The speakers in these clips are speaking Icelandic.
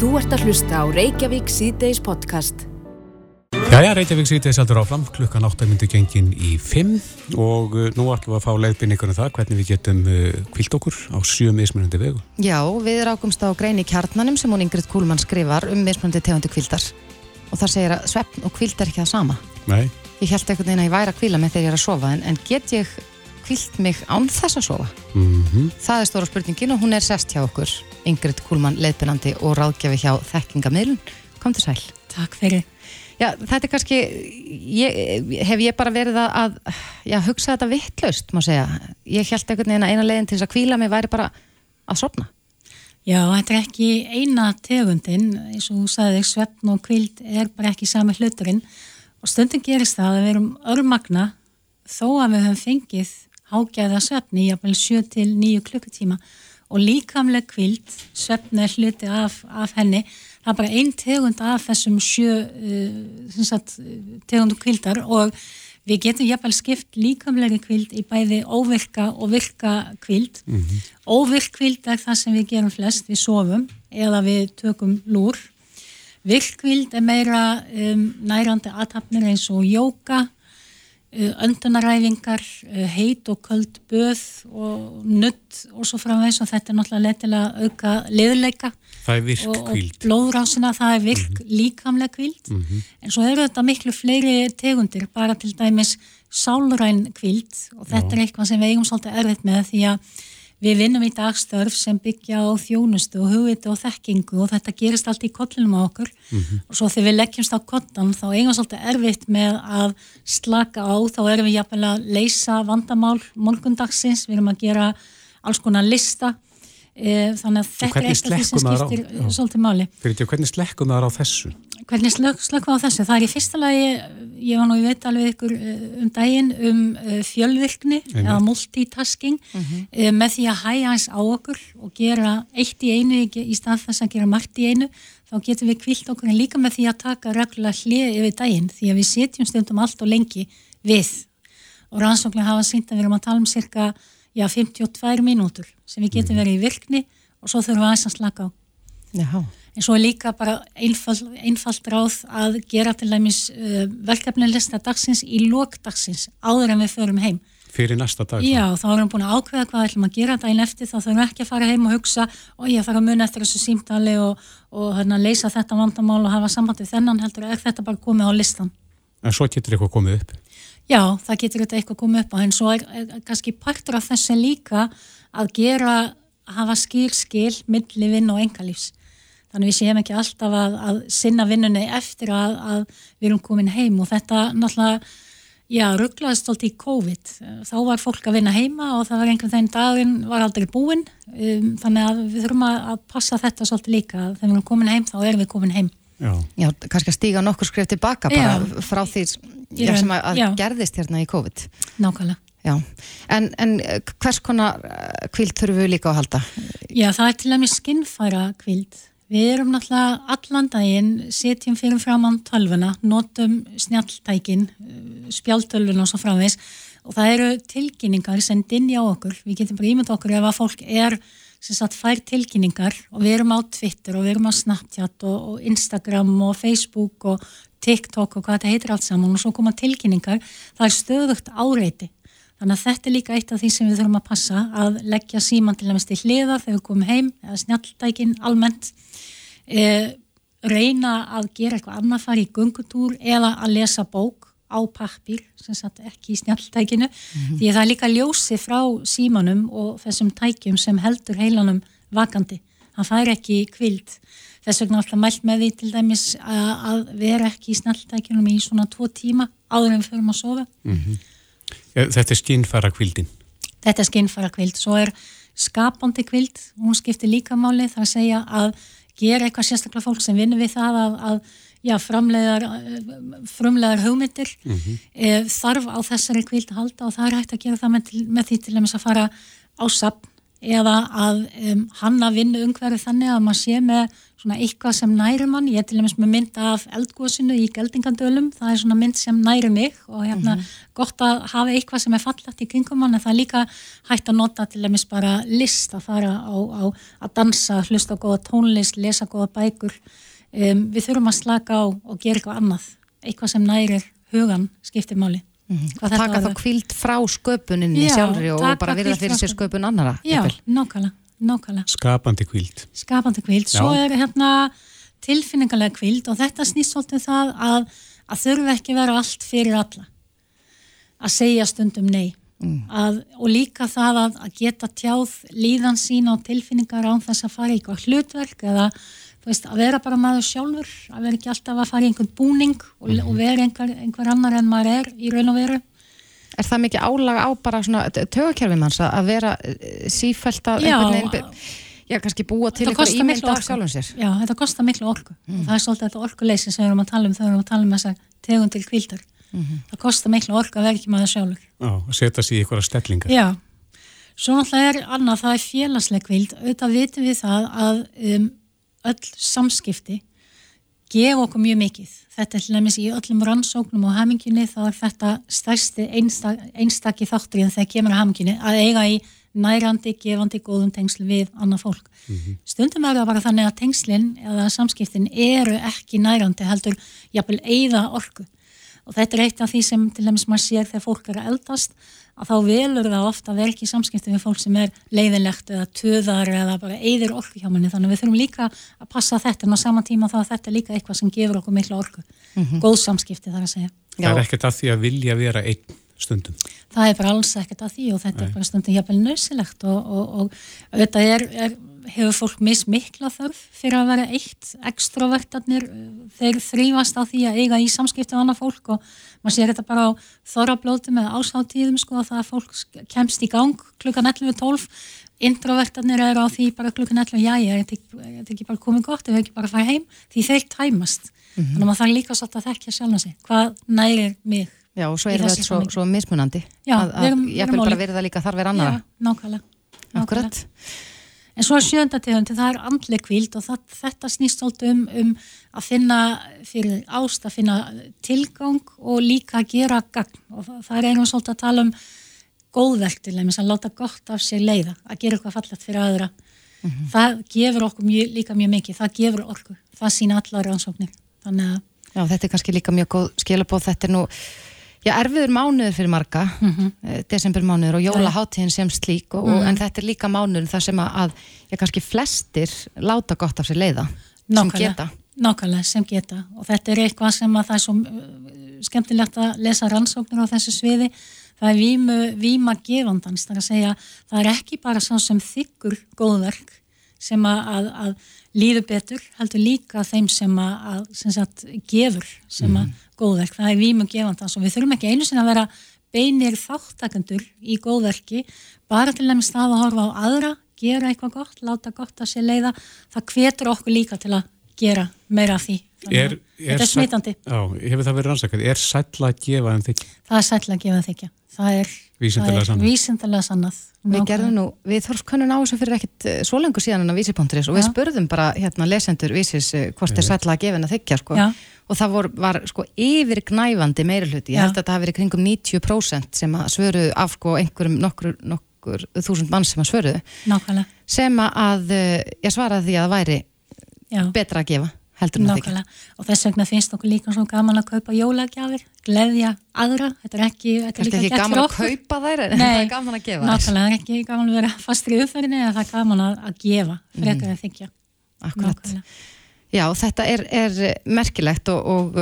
Þú ert að hlusta á Reykjavík síðdeis podcast. Jæja, Reykjavík síðdeis heldur áfram, klukkan 8 myndi gengin í 5 og uh, nú ætlum við að fá leiðbyrn ykkur um það hvernig við getum kvilt okkur á sjö mismunandi vegu. Já, við rákumst á grein í kjarnanum sem hún Ingrid Kúlmann skrifar um mismunandi tegandi kvildar og það segir að svefn og kvild er ekki það sama. Nei. Ég held eitthvað að ég væri að kvila með þegar ég er að sofa en, en get ég kvilt mig án þess að sofa? Mm Það er stóra spurningin og hún er sest hjá okkur Ingrid Kúlmann, leiðbyrnandi og ráðgjafi hjá þekkingamilun. Kom til sæl. Takk fyrir. Já, þetta er kannski, ég, hef ég bara verið að, að já, hugsa þetta vittlaust, má segja. Ég held einhvern veginn að eina leiðin til þess að kvíla mig væri bara að sopna. Já, þetta er ekki eina tegundin, eins og þú sagði, svefn og kvild er bara ekki sami hluturinn og stundin gerist það að við erum örmagna þó að við höfum fengið hágæða svefni í jafnvel 7 til 9 klukkutíma og líkamleg kvild, svefni er hluti af, af henni, það er bara einn tegund af þessum sjö uh, sagt, tegundum kvildar og við getum jafnvel skipt líkamlega kvild í bæði óvirka og virka kvild. Mm -hmm. Óvirk kvild er það sem við gerum flest, við sofum eða við tökum lúr. Virk kvild er meira um, nærandi aðtapnir eins og jóka, öndunaræfingar, heit og köld böð og nutt og svo framvegs og þetta er náttúrulega letilega auka liðleika Það er virk og, og blóðrásina það er virk mm -hmm. líkamlega kvíld Mm -hmm. en svo eru þetta miklu fleiri tegundir bara til dæmis sálræn kvíld og þetta Já. er eitthvað sem við eigum svolítið erfitt með því að við vinnum í dagstörf sem byggja á þjónustu og hugviti og þekkingu og þetta gerist allt í kollinum á okkur. Og svo þegar við leggjumst á kottan þá eigum svolítið erfitt með að slaka á, þá erum við jafnvel að leysa vandamál morgundagsins, við erum að gera alls konar lista. E, þannig að þetta er hvernig eitt af því sem skiptir svolítið máli. Fyrir því, hvernig slekkum það á þessu? Hvernig slök, slökkum á þessu? Það er í fyrsta lagi, ég var nú í veit alveg ykkur eh, um daginn um eh, fjölvirkni Einmitt. eða multitasking eh, með því að hæja eins á okkur og gera eitt í einu í, stað þess að gera margt í einu þá getum við kvilt okkur en líka með því að taka reglulega hlið yfir daginn því að við setjum stundum allt og lengi við og rannsóknir hafa sínt að við erum að tala um cirka já, 52 mínútur sem við getum verið í virkni og svo þurfum við aðeins að slaka á Já. En svo er líka bara einfald, einfald ráð að gera til dæmis uh, verkefnilista dagsins í lók dagsins áður en við förum heim. Fyrir næsta dag? Já, þá erum við búin að ákveða hvað ætlum að gera daginn eftir, þá þurfum við ekki að fara heim og hugsa og ég þarf að muna eftir þessu símtali og, og hérna, leysa þetta vandamál og hafa samband við þennan heldur er þetta bara komið á listan. En svo getur eitthvað komið upp. Já, það getur eitthvað komið upp en svo er, er kannski partur af þessu líka að gera, hafa skýrskil milli vinn og engalífs. Þannig við séum ekki alltaf að, að sinna vinnunni eftir að, að við erum komin heim og þetta náttúrulega, já, rugglaðist alltaf í COVID. Þá var fólk að vinna heima og það var einhvern veginn daginn var aldrei búinn. Um, þannig að við þurfum að, að passa þetta svolítið líka. að Þegar við erum komin heim, þá erum við komin heim. Já. Já, kannski að stíga nokkur skrif tilbaka bara Já. frá því já, sem að, gerðist hérna í COVID. Nákvæmlega. Já, en, en eh, hvers konar kvild þurfum við líka að halda? Já, það er til dæmis skinnfæra kvild. Við erum náttúrulega allan daginn, setjum fyrir framann tölvuna, notum snjalltækin, eh, spjáltölvuna og svo framvegs og það eru tilkynningar sem dinja á okkur. Við getum bara ímynd okkur ef að fólk er sem sagt fær tilkynningar og við erum á Twitter og við erum á Snapchat og, og Instagram og Facebook og TikTok og hvað þetta heitir allt saman og svo koma tilkynningar, það er stöðugt áreiti. Þannig að þetta er líka eitt af því sem við þurfum að passa að leggja síman til dæmis til hliða þegar við komum heim eða snjalltækin almennt. E, reyna að gera eitthvað annað fara í gungutúr eða að lesa bók á pappir sem sagt ekki í snjalltækinu. Því að það er líka ljósi frá símanum og þessum tækjum sem heldur heilanum vakandi. Hann fær ekki kvild þess vegna alltaf mælt með því til dæmis að, vera ekki í snjalltækjunum í svona tvo tíma áður en við förum að sofa. Eh, Þetta er skinnfæra kvildin. þetta er skinnfæra kvild, svo er skapandi kvild, hún skiptir líka máli. Það að segja að gera eitthvað sérstaklega fólk sem vinnur við það að, að já, framleiðar frumlegar hugmyndir. E, þarf á þessari kvild að halda og það er hægt að gera það með, með því til að fara á sapn eða að um, hanna vinnu umhverju þannig að maður sé með svona eitthvað sem næri mann, ég er til dæmis með mynd af eldgóðsinu í geldingandölum það er svona mynd sem næri mig og hérna mm -hmm. gott að hafa eitthvað sem er fallagt í kringum mann en það er líka hægt að nota til dæmis bara list að fara á, á að dansa, hlusta á góða tónlist lesa góða bækur. Um, við þurfum að slaka á og gera eitthvað annað. Eitthvað sem nærir hugan skiptir máli mm -hmm. að taka þá kvild frá sköpuninni Já, sjálfri og bara virða fyrir sér sköpun annara Já, nákvæmlega Nákvæmlega. Skapandi kvíld. Skapandi kvíld. Svo er hérna tilfinningarlega kvíld og þetta snýst svolítið það að, að þurfa ekki vera allt fyrir alla. Að segja stundum nei. Mm. Að, og líka það að, að geta tjáð líðan sína og tilfinningar án þess að fara í eitthvað hlutverk eða veist, að vera bara maður sjálfur, að vera ekki alltaf að fara í einhvern búning og, mm. og vera einhver, einhver annar en maður er í raun og veru. Er það mikið álaga á bara svona tögakerfið manns að vera eh, sífælt að einhvern veginn, já, kannski búa til einhver ímynd af sjálfum sér? Já, þetta kostar miklu orku mm. og það er svolítið þetta orkuleysi sem við erum að tala um þegar við erum að tala um þessar tegum til kvildar. Mm -hmm. Það kostar miklu orku að vera ekki maður sjálfur. Já, að setja sér í einhverja stellingar. Já, svo náttúrulega er annað, það er félagsleg kvild, auðvitað vitum við það að um, öll samskipti gefa okkur mjög mikið. Þetta er hljómis í öllum rannsóknum og hamingjunni þá er þetta stærsti einstak, einstakki þáttur en þegar kemur að hamingjunni að eiga í nærandi, gefandi, góðum tengsl við annað fólk. Mm -hmm. Stundum er það bara þannig að tengslinn eða samskiptin eru ekki nærandi heldur jafnvel eigða orku og þetta er eitt af því sem til dæmis maður sér þegar fólk eru eldast að þá velur það ofta að vera ekki í samskipti við fólk sem er leiðinlegt eða töðar eða bara eigðir orku hjá manni. Þannig við þurfum líka að passa þetta en á sama tíma þá að þetta er líka eitthvað sem gefur okkur miklu orku. Mm -hmm. góð samskipti þar að segja. Það er ekkert að því að vilja vera einn stundum. Það er bara alls ekkert að því og þetta Nei. er bara stundum hjapvel nöðsilegt og, og, og þetta er, er hefur fólk mismikla þörf fyrir að vera eitt extrovertarnir þeir þrýfast á því að eiga í samskipti á annað fólk og maður sér þetta bara á þorrablótum eða ásáttíðum sko að það að fólk kemst í gang klukkan 11.12 introvertarnir eru á því bara klukkan 11 já ég er þetta ekki bara komið gott ef ég ekki bara fara heim? Því þeir tæmast. Mm -hmm. þannig að maður þarf líka svolítið að þekkja sjálf sig. Hvað nærir mig Já og svo er þetta svo, svo mismunandi. Já, að, ég vil bara verða líka þarf verið annara nákvæmlega, nákvæmlega. En svo er sjöndategundi, það er andleg kvíld og það, þetta snýst svolítið um, um að finna fyrir ást, að finna tilgang og líka að gera gagn og það, er einhvern svolítið að tala um góðverk til þeim, að láta gott af sig leiða, að gera eitthvað fallet fyrir aðra. Mm -hmm. Það gefur okkur mjög, líka mjög mikið, það gefur okkur, það sína allar rannsóknir. Þannig að... Já, þetta er kannski líka mjög góð skilabóð, þetta er nú Já, erfiður mánuður fyrir marga, mm -hmm. desember mánuður og jólaháttíðin sem slík og, mm -hmm. en þetta er líka mánuður þar sem að, já kannski flestir láta gott af sér leiða Nákvæmlega, sem geta. Nákvæmlega, sem geta og þetta er eitthvað sem að það er svo uh, skemmtilegt að lesa rannsóknir á þessu sviði, það er víma gefandans, það er að segja það er ekki bara svo sem þykkur góðverk sem að, að, að líður betur, heldur líka þeim sem að, sem sagt, gefur sem að mm. góðverk, það er vímu gefandans og við þurfum ekki einu sinna að vera beinir þáttakandur í góðverki bara til nefnist að að horfa á aðra gera eitthvað gott, láta gott að sé leiða. Það hvetur okkur líka til að gera meira af því. Er, er þetta er smitandi. Já, hefur það verið rannsakað, er sætla að gefa en þykja? Það er sætla að gefa en þykja það er vísindalega sannað. Við gerðum nú, við þorfum kannun á þessu fyrir ekkit eh, svo lengur síðan en á vísi.is og við spurðum bara hérna lesendur vísis eh, hvort er sætla að gefa en að þykja sko. og það vor, var sko yfir gnæfandi meira hluti, ég held að það hafi verið kringum 90% sem að svöru af sko einhverjum nokkur, nokkur þúsund mann sem að svöru Nákvæmlega. sem að eh, ég svaraði því að það væri Já. betra að gefa heldur en það ekki. Og þess vegna finnst okkur líka svo gaman að kaupa jólagjafir, gleðja aðra, þetta er ekki, þetta er líka ekki gaman að kaupa þær, en það er gaman að gefa þær. Nákvæmlega, það er ekki gaman að vera fast í uppferðinni, en það er gaman að, að gefa, frekar mm. að þykja. Akkurat. Nákvæmlega. Já, þetta er, er merkilegt og, og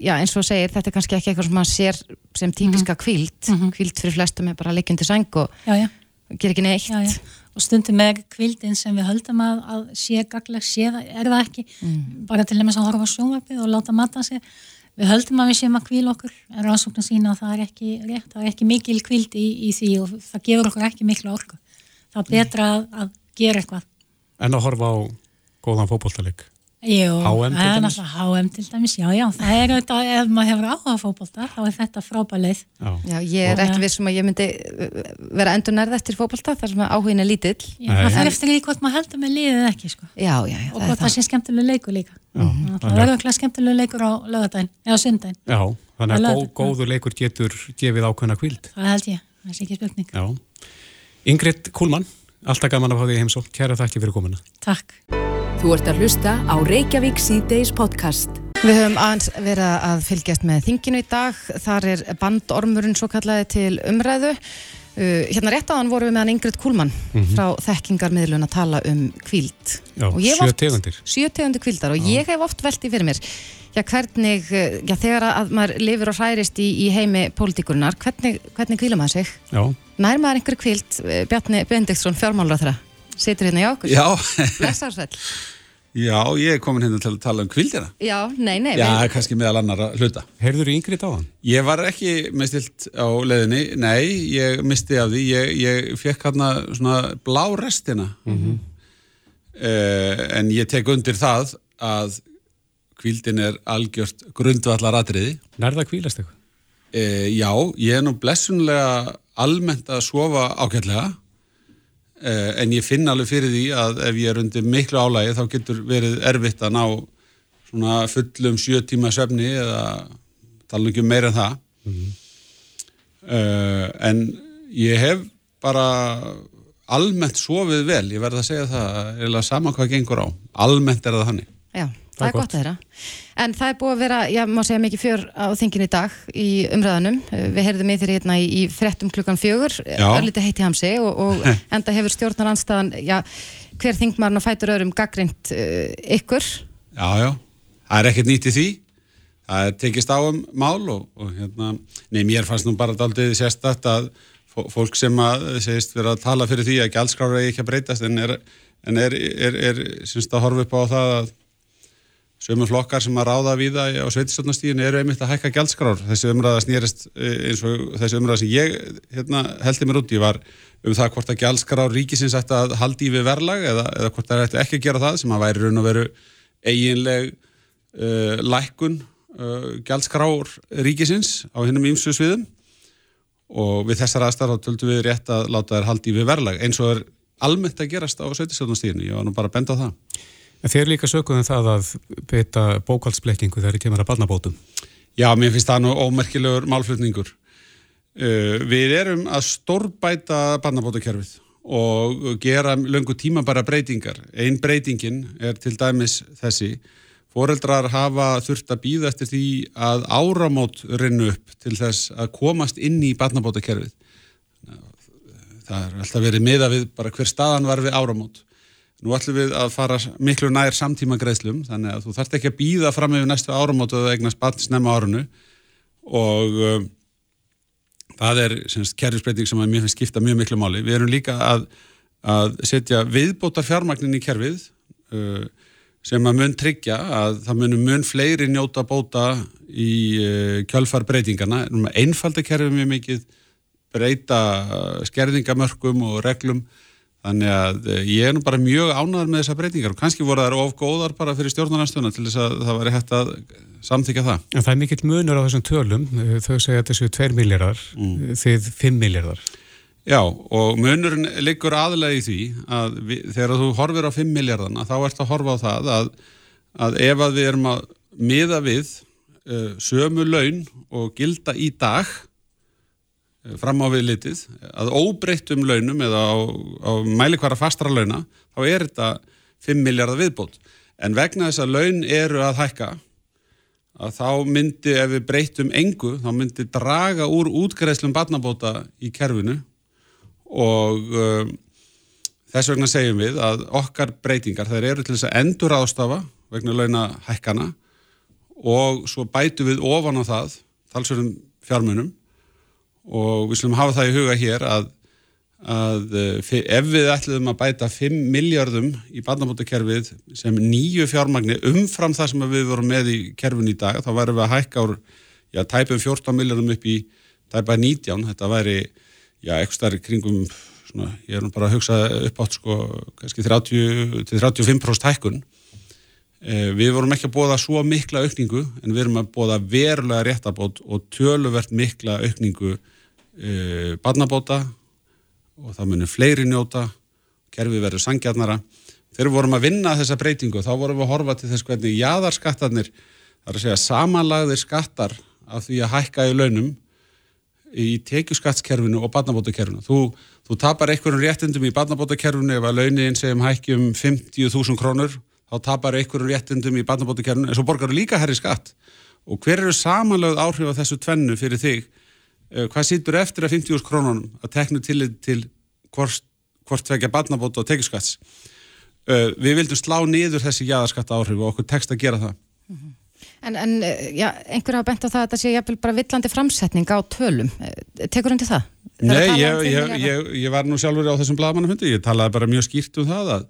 já, eins og segir, þetta er kannski ekki eitthvað sem maður sér sem típiska kvíld, mm -hmm. kvíld fyrir flestum er bara leikjandi sæng og já, já. ger ekki neitt. Já, og stundum með kvildin sem við höldum að, að sé gagleg, sé það, er það ekki. Mm. bara til dæmis að horfa sjónvarpið og láta matta sig. Við höldum að við séum að kvíla okkur. En rannsóknar sína að það er ekki rétt það er ekki mikil kvild í, í því og það gefur okkur ekki miklu orku. Það er betra að, að gera eitthvað. En að horfa á góðan fókbóltaleg Jú, HM til dæmis? HM til dæmis, já, já, það er auðvitað, ef maður hefur áhuga fókbalta, þá er þetta frábælið. Já. já, ég er eftir vissum að ég myndi uh, vera endur nærð eftir fókbalta, þar sem áhugin er lítill. Já, það fyrir eftir því hvort maður heldur með liðið ekki, sko. Já, já, já. Og hvort það sé skemmtilega leikur líka. Já, það verður ekki skemmtilega leikur á lögadaginn, eða sundaginn. Já, þannig að góður leikur getur gefið ákveðna kvild. Það held ég, það sé ekki spurning. Já. Ingrid Kúlmann, alltaf gaman að fá því heimsól. Kæra þakki fyrir komuna. Takk. Þú ert að hlusta á Reykjavík C-Days podcast. Við höfum aðeins verið að fylgjast með þinginu í dag. Þar er bandormurinn svo kallaði til umræðu. Uh, hérna rétt áðan vorum við meðan Ingrid Kúlmann mm -hmm. frá þekkingarmiðlun að tala um kvíld. Já, sjö tegundir. Sjö tegundir kvíldar og Já. ég hef oft veltið fyrir mér. Já, hvernig, uh, já, þegar að maður lifir og hærist í, í heimi pólitíkurinnar, hvernig, hvernig kvíla maður sig? Já. Nær maður einhverju kvíld, uh, Bjarni Bendiktsson, fjármálur á þeirra? Situr hérna í okkur? Já. Blessarsveld. Já, ég er komin hérna til að tala um kvildina. Já, nei, nei. Já, við... kannski meðal annar að hluta. Heyrður þú yngri þá hann? Ég var ekki mistilt á leðinni, nei, ég misti af því. Ég, ég fekk hérna svona blá restina. Mm -hmm. uh, en ég tek undir það að kvildin er algjört grundvallar atriði. Nærða kvílast eitthvað? Uh, já, ég er nú blessunlega almennt að sofa ákveðlega Eh, en ég finn alveg fyrir því að ef ég er undir miklu álægi þá getur verið erfitt að ná svona fullum sjö tíma söfni eða tala ekki um meira en það. Mm -hmm. uh, en ég hef bara almennt sofið vel, ég verði að segja það eða saman hvað gengur á. Almennt er það þannig. Já það er gott að þeirra. En það er búið að vera, já, má segja mikið fjör á þinginu í dag í umræðanum. Við heyrðum í þér hérna í, í frettum klukkan fjögur, örlítið heiti hamsi og, og enda hefur stjórnar anstaðan, já, hver þingmarn og fætur öðrum gaggrind uh, ykkur? Já, já, það er ekkert nýtt í því. Það tekist á um mál og, og hérna, nei, mér fannst nú bara aldrei sérstætt að fólk sem að segist vera að tala fyrir því að gælskrára ekki að breytast en er, en er, er, er, er að horfa upp á það að sömur flokkar sem að ráða við það á sveitistöldnastíðinu eru einmitt að hækka gældskrár þessi umræða snýrist eh, eins og þessi umræða sem ég hérna, heldi mér út í var um það hvort að gældskrár ríkisins ætti að haldi í við verlag eða, eða hvort það ætti ekki að gera það sem að væri raun og veru eiginleg uh, lækkun uh, gældskrár ríkisins á hinnum ímsu sviðum. Og við þessar aðstæðar töldu við rétt að láta þær haldi í við verlag eins og er almennt að gerast á sveitistöldnastíðinu, ég var nú bara að benda á það En þeir líka sökuðum það að beita bókaldsblekkingu þegar það kemur að barnabótum. Já, mér finnst það nú ómerkilegur málflutningur. Uh, við erum að stórbæta barnabótakerfið og gera löngu tímabæra breytingar. Einn breytingin er til dæmis þessi. Fóreldrar hafa þurft að býða eftir því að áramót rinnu upp til þess að komast inn í barnabótakerfið. Það er alltaf verið miða við bara hver staðan var við áramót. Nú ætlum við að fara miklu nær samtíma greiðslum, þannig að þú þarft ekki að býða fram yfir næstu áramótu að eignast barn snemma árunu og um, það er kerfisbreyting sem mér finnst skipta mjög miklu máli. Við erum líka að, að setja viðbótar fjármagnin í kerfið uh, sem að mun tryggja að það munum mun fleiri njóta bóta í uh, kjölfarbreytingana, einfalda kerfið mjög mikið, breyta skerðingamörkum og reglum Þannig að eh, ég er nú bara mjög ánæðar með þessa breytingar og kannski voru það of góðar bara fyrir stjórnarnastöðuna til þess að það væri hægt að samþykja það. En það er mikill munur á þessum tölum, þau segja að þessu 2 miljardar, mm. Eh, þið 5 miljardar. Já og munurinn liggur aðlega í því að við, þegar þú horfir á 5 miljardana þá ert að horfa á það að, að ef að við erum að miða við uh, sömu laun og gilda í dag fram á við litið að óbreyttum launum eða á, á mælikvara fastra launa þá er þetta 5 miljardar viðbót. En vegna þess að laun eru að hækka að þá myndi ef við breytum engu þá myndi draga úr útgreðslum barnabóta í kerfinu. Og um, þess vegna segjum við að okkar breytingar þær eru til þess að endur ástafa vegna launa hækkana og svo bætu við ofan á það talsverðum fjármunum og við slumum hafa það í huga hér að, að eh, ef við ætlum að bæta 5 miljardum í barnabótakerfið sem nýju fjármagnir umfram það sem við vorum með í kerfin í dag, þá værum við að hækka úr já, tæpum 14 miljardum upp í tæpa 19, þetta væri já, eitthvað starf kringum svona, ég er nú bara að hugsa upp átt sko, kannski 30-35% hækkun. Eh, við vorum ekki að bóða svo mikla aukningu en við erum að bóða verulega réttabót og töluvert mikla aukningu e, barnabóta og það munir fleiri njóta, kerfi verður sangjarnara. Þegar við vorum að vinna þessa breytingu þá vorum við að horfa til þess hvernig jáðarskattarnir, það er að segja samanlagðir skattar af því að hækka í launum í tekjuskattskerfinu og barnabótakerfinu. Þú, þú tapar einhverjum réttindum í barnabótakerfinu ef að launin segjum hækjum 50.000 krónur þá tapar einhverjum réttindum í barnabótakerfinu en svo borgar þú líka herri skatt og hver eru samanlögð áhrif á þessu tvennu fyrir þig hvað sýtur eftir að 50.000 krónunum að teknu til, til hvort, hvort vekja barnabóta og tekjuskatts? Eh, við vildum slá niður þessi jæðarskatta áhrif og okkur tekst að gera það. -hmm. En, en eh, já, einhver hafa bent á það að þetta sé jæfnvel bara villandi framsetning á tölum. Tekur hundi það? Nei, ég, um ég, ég, ég var nú sjálfur á þessum blagamannafundi, ég talaði bara mjög skýrt um það að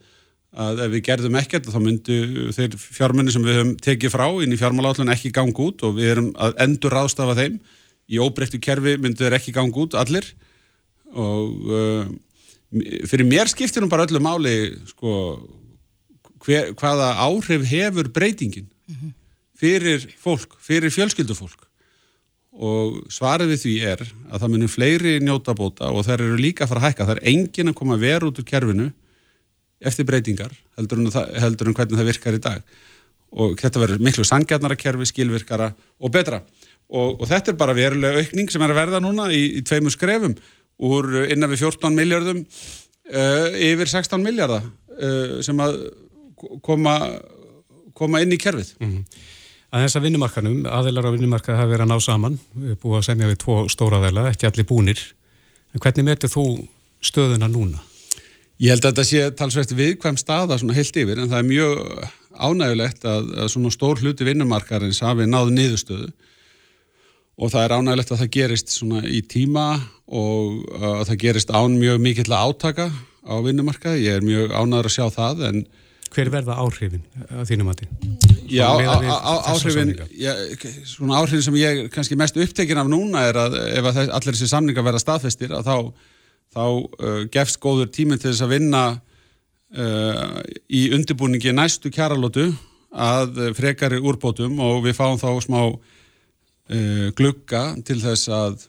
að ef við gerðum ekkert þá myndu þeir fjármenni sem við höfum tekið frá inn í fjármálállun ekki ganga út og við erum að endur ráðstafa þeim í óbreyttu kerfi myndu þeir ekki ganga út allir. Og uh, fyrir mér skiptir hún bara öllu máli sko hver, hvaða áhrif hefur breytingin fyrir fólk, fyrir fjölskyldufólk. Og svarið við því er að það munir fleiri njóta bóta og þær eru líka að fara að hækka, það er engin að koma að vera út úr kerfinu eftir breytingar heldur en, heldur en hvernig það virkar í dag. Og þetta verður miklu sangjarnara kerfi, skilvirkara og betra og, og þetta er bara verulega aukning sem er að verða núna í, í tveimu skrefum úr innan við 14 miljardum uh, yfir 16 miljardar uh, sem að koma, koma inn í kerfið mm -hmm. Að þess að vinnumarkanum, aðeilar á vinnumarka hafa verið að ná saman, búið að semja við tvo stóra aðeila, ekki allir búnir en hvernig metur þú stöðuna núna? Ég held að þetta sé talsveit viðkvæm staða svona heilt yfir en það er mjög ánægulegt að, að svona stór hluti vinnumarkarins hafi náðu niðurstöðu og það er ánægulegt að það gerist svona í tíma og uh, að það gerist án mjög mikill að átaka á vinnumarka. Ég er mjög ánægur að sjá það en Hver verða áhrifin að þínum að því? Já, áhrifin, já, svona áhrifin sem ég kannski mest upptekin af núna er að ef að allir þessi samningar verða staðfestir að þá þá uh, gefst góður tíminn til þess að vinna uh, í undirbúningi næstu kjaralótu að frekari úrbótum og við fáum þá smá uh, glugga til þess að,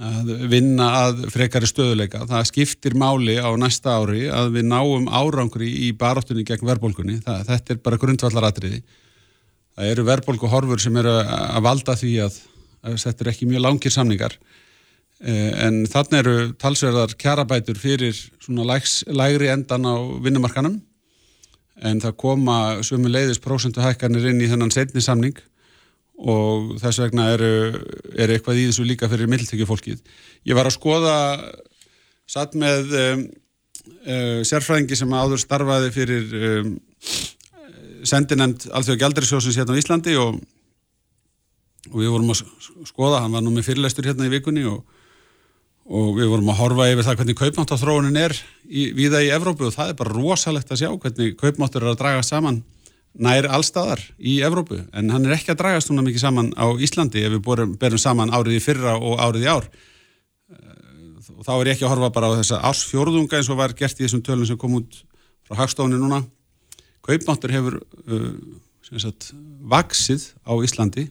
að vinna að frekari stöðuleika. Það skiptir máli á næsta ári að við náum árangri í baráttunni gegn verðbólkunni. Þetta er bara grundvallaratriði. Það eru verðbólkuhorfur sem eru að valda því að, að þetta er ekki mjög langir samningar Eh, en þannig eru talsverðar kjarabætur fyrir svona lægs, lægri endan á vinnumarkanum en það koma svömu leiðis prósentuhækkanir inn í þennan setni samning og þess vegna eru, eru eitthvað í þessu líka fyrir mildtökjufólkið. Ég var að skoða satt með um, uh, sérfræðingi sem áður starfaði fyrir um, sendinemnd Alþjóða Gjaldarisjósins hérna á Íslandi og, og við vorum að skoða, hann var nú með fyrirlestur hérna í vikunni og og við vorum að horfa yfir það hvernig kaupmáttarþróunin er í, viða í Evrópu og það er bara rosalegt að sjá hvernig kaupmáttur er að draga saman nær allstaðar í Evrópu en hann er ekki að dragast núna mikið saman á Íslandi ef við borum, berum saman árið í fyrra og árið í ár eh, og þá er ég ekki að horfa bara á þessa ársfjórðunga eins og var gert í þessum tölun sem kom út frá hagstofni núna kaupmáttur hefur uh, sagt, vaksið á Íslandi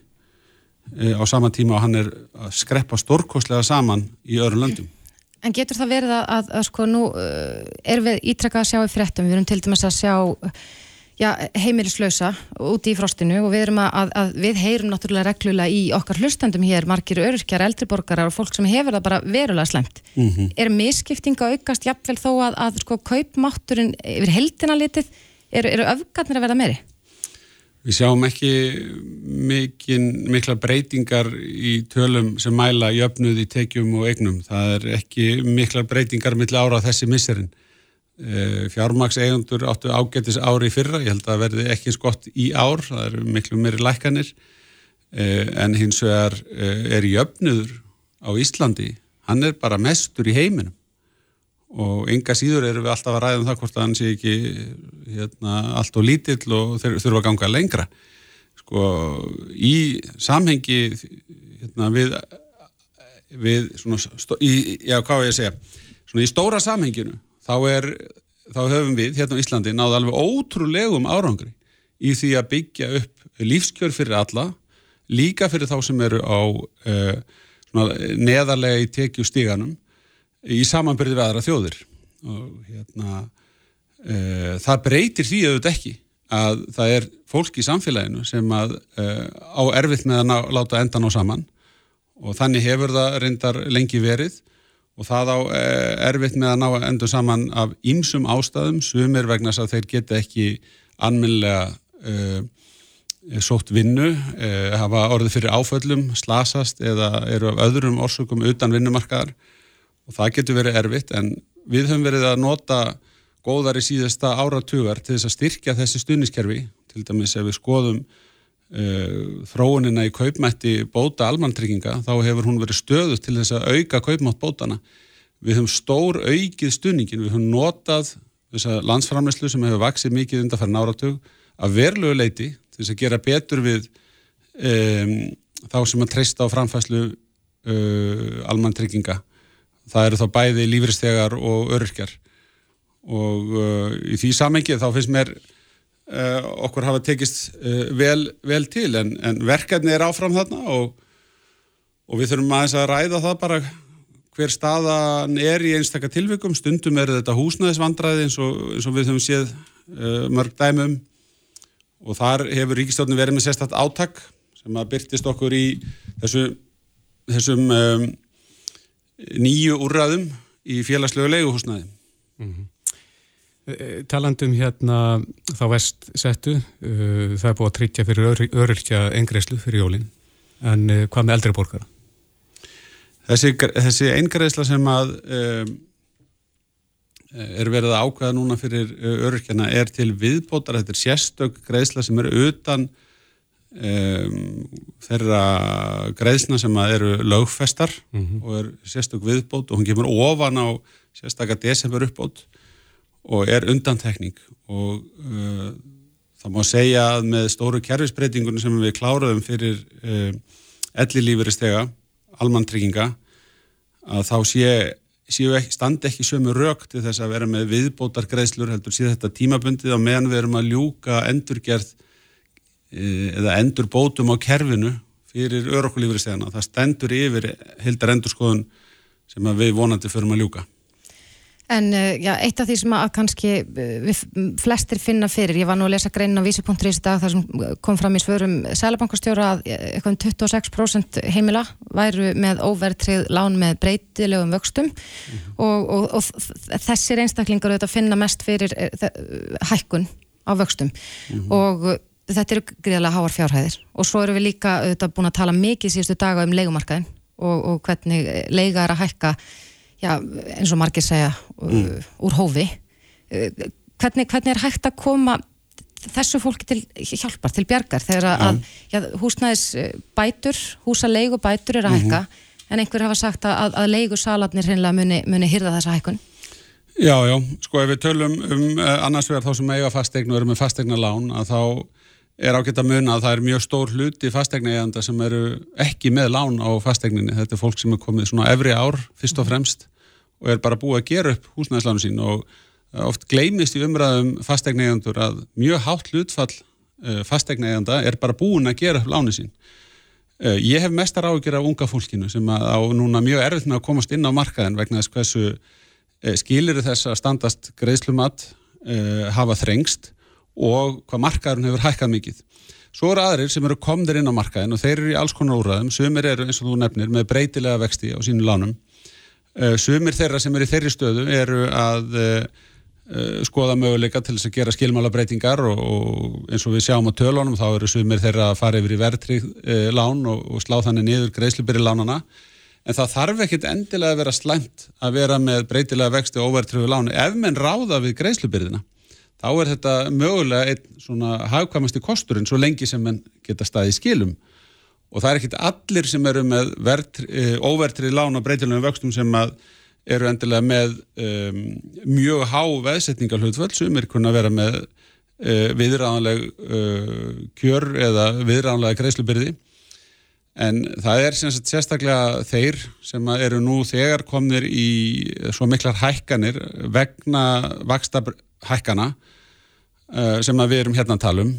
Eh, á sama tíma og hann er að skreppa stórkoslega saman í öðrum löndum. En getur það verið að, að, að sko nú uh, er við ítrekka að sjá í frettum, við erum til dæmis að sjá já, heimilislausa úti í frostinu og við erum að, að við heyrum náttúrulega reglulega í okkar hlustandum hér, margir örkjar, eldriborgarar og fólk sem hefur það bara verulega slemt. Mm -hmm. Er miskiptinga aukast jafnvel þó að sko kaupmátturinn yfir heldina litið, eru, eru öfgarnir að verða meiri? Við sjáum ekki mikil, mikla breytingar í tölum sem mæla jöfnuð í tekjum og eignum. Það er ekki mikla breytingar millir ára á þessi misserinn. E, Fjármakseigundur áttu ágættis ári fyrra, ég held að verði ekki skott í ár, það eru miklu meiri lækanir, e, en hins vegar e, er jöfnuður á Íslandi, hann er bara mestur í heiminum. Og ynga síður eru við alltaf að ræða um það hvort að hann sé ekki hérna, allt og lítill og þurfa að ganga lengra. Sko í samhengi hérna, við, við svona, í, já hvað er ég að segja? Svona í stóra samhenginu þá, er, þá höfum við hérna á Íslandi náðu alveg ótrúlegum árangri í því að byggja upp lífskjör fyrir alla, líka fyrir þá sem eru á uh, neðarlega í tekju stíganum í samanbyrði við aðra þjóðir. Og hérna uh, það breytir því auðvitað ekki að það er fólk í samfélaginu sem að uh, á erfitt með að ná, láta endan á saman. Og þannig hefur það reyndar lengi verið og það á erfitt með að ná endur saman af ýmsum ástæðum, sumir vegna þess að þeir geta ekki anminlega uh, sótt vinnu, uh, hafa orðið fyrir áföllum, slasast eða eru af öðrum orsökum utan vinnumarkaðar. Og það getur verið erfitt en við höfum verið að nota góðar í síðasta áratugar til þess að styrkja þessi stuðniskerfi, til dæmis ef við skoðum þróunina í kaupmætti bóta almantrygginga, þá hefur hún verið stöðut til þess að auka kaupmátt bótana. Við höfum stór aukið stuðningin, við höfum notað þessa landsframleyslu sem hefur vaksið mikið undan fara náratug að verluðu leiti til þess að gera betur við um, þá sem að treysta á framfæslu uh, almantrygginga. Það eru þá bæði lífristegar og öryrkjar og uh, í því samengið þá finnst mér uh, okkur hafa tekist uh, vel, vel til en, en verkefni er áfram þarna og, og við þurfum aðeins að ræða það bara hver staðan er í einstakka tilvikum, stundum er þetta húsnæðisvandræði eins og, eins og við höfum séð uh, mörg dæmum og þar hefur ríkistofnum verið með sérstatt áttak sem að byrtist okkur í þessu, þessum um, nýju úrraðum í félagslegu leiguhúsnaði. Mm -hmm. Talandum hérna þá vest settu, uh, það er búið að tryggja fyrir öryrkja engreislu fyrir jólinn, en uh, hvað með eldri borgara? Þessi, þessi eingreisla sem að um, er verið að ákvæða núna fyrir öryrkjana er til viðbótar, þetta er sérstök greisla sem eru utan um, þeirra greiðsna sem eru lögfestar mm -hmm. og er sérstök viðbót og hún kemur ofan á sérstakar desember uppbót og er undantekning og uh, það má segja að með stóru kerfisbreytingunum sem við kláruðum fyrir uh, ellilífuristega, almantrygginga að þá sé, ekki, standi ekki sömu rauk til þess að vera með viðbótar greiðslur heldur síðan þetta tímabundið á meðan við erum að ljúka endurgerð Eh, eða endur bótum á kerfinu fyrir örokkulífuristegana. Það stendur yfir hildar endurskoðun sem við vonandi förum að ljúka. En eh, já, eitt af því sem að kannski eh, við flestir finna fyrir, ég var nú að lesa greinin á vísi.is í dag þar sem kom fram í svörum Sælabankastjóra að eitthvað um 26% heimila væru með óvertrið lán með breytilegum vöxtum. Mm og, og, og þessir einstaklingar auðvitað finna mest fyrir hækkun á vöxtum. Mm og þetta eru greiðlega háar fjárhæðir. Og svo eru við líka auðvitað búin að tala mikið síðustu daga um leikumarkaðin og, og hvernig leiga er að hækka já, eins og margir segja mm. úr hófi hvernig, hvernig er hægt að koma þessu fólki til hjálpar, til bjargar þegar að já, húsnæðis bætur, húsa leigu bætur er að hækka mm -hmm. en einhver hafa sagt að, að leigu salarnir hreinlega muni, muni hýrða þessa hækkun Já, já, sko ef við tölum um uh, annars vegar þá sem eiga fastegn og eru með fastegna lán að þá er ágætt að muna að það er mjög stór hluti fastegnaeganda sem eru ekki með lán á fastegninni. Þetta er fólk sem er komið svona efri ár fyrst og fremst og er bara búið að gera upp húsnæðislánu sín og oft gleimist í umræðum fastegnaegandur að mjög hátt hlutfall eh, fastegnaeganda er bara búin að gera upp lánu sín. Eh, ég hef mestar ágjör af unga fólkinu sem á núna mjög erfitt með að komast inn á markaðin vegna þess hversu eh, skilir þess að standast greiðslumat hafa þrengst og hvað markaðurinn hefur hækkað mikið. Svo eru aðrir sem eru komðir inn á markaðin og þeir eru í alls konar úrraðum, sumir eru eins og þú nefnir með breytilega vexti á sínu lánum, sumir þeirra sem eru í þeirri stöðu eru að uh, uh, skoða möguleika til þess að gera skilmála breytingar og, og eins og við sjáum á tölunum þá eru sumir þeirra að fara yfir í verðtrygg lán og, og slá þannig niður greiðslubyrri lánana en það þarf ekkit endilega að vera slæmt að vera með breytilega vexti og overtryggu lánu ef menn ráða við greiðslubyrðina þá er þetta mögulega einn svona hafkvæmasti kosturinn svo lengi sem mann geta staðið skilum og það er ekkit allir sem eru með e, óvertrið lán og breytilegum vöxtum sem eru endilega með um, mjög há veðsetningarhlutföll. Sem er kunna vera með uh, viðræðanleg uh, kjör eða viðræðanlega greiðslubyrði. En það er sérstaklega þeir sem eru nú þegar komnir í svo miklar hækkanir vegna vaksta hækkana uh, sem við erum hérna að tala um.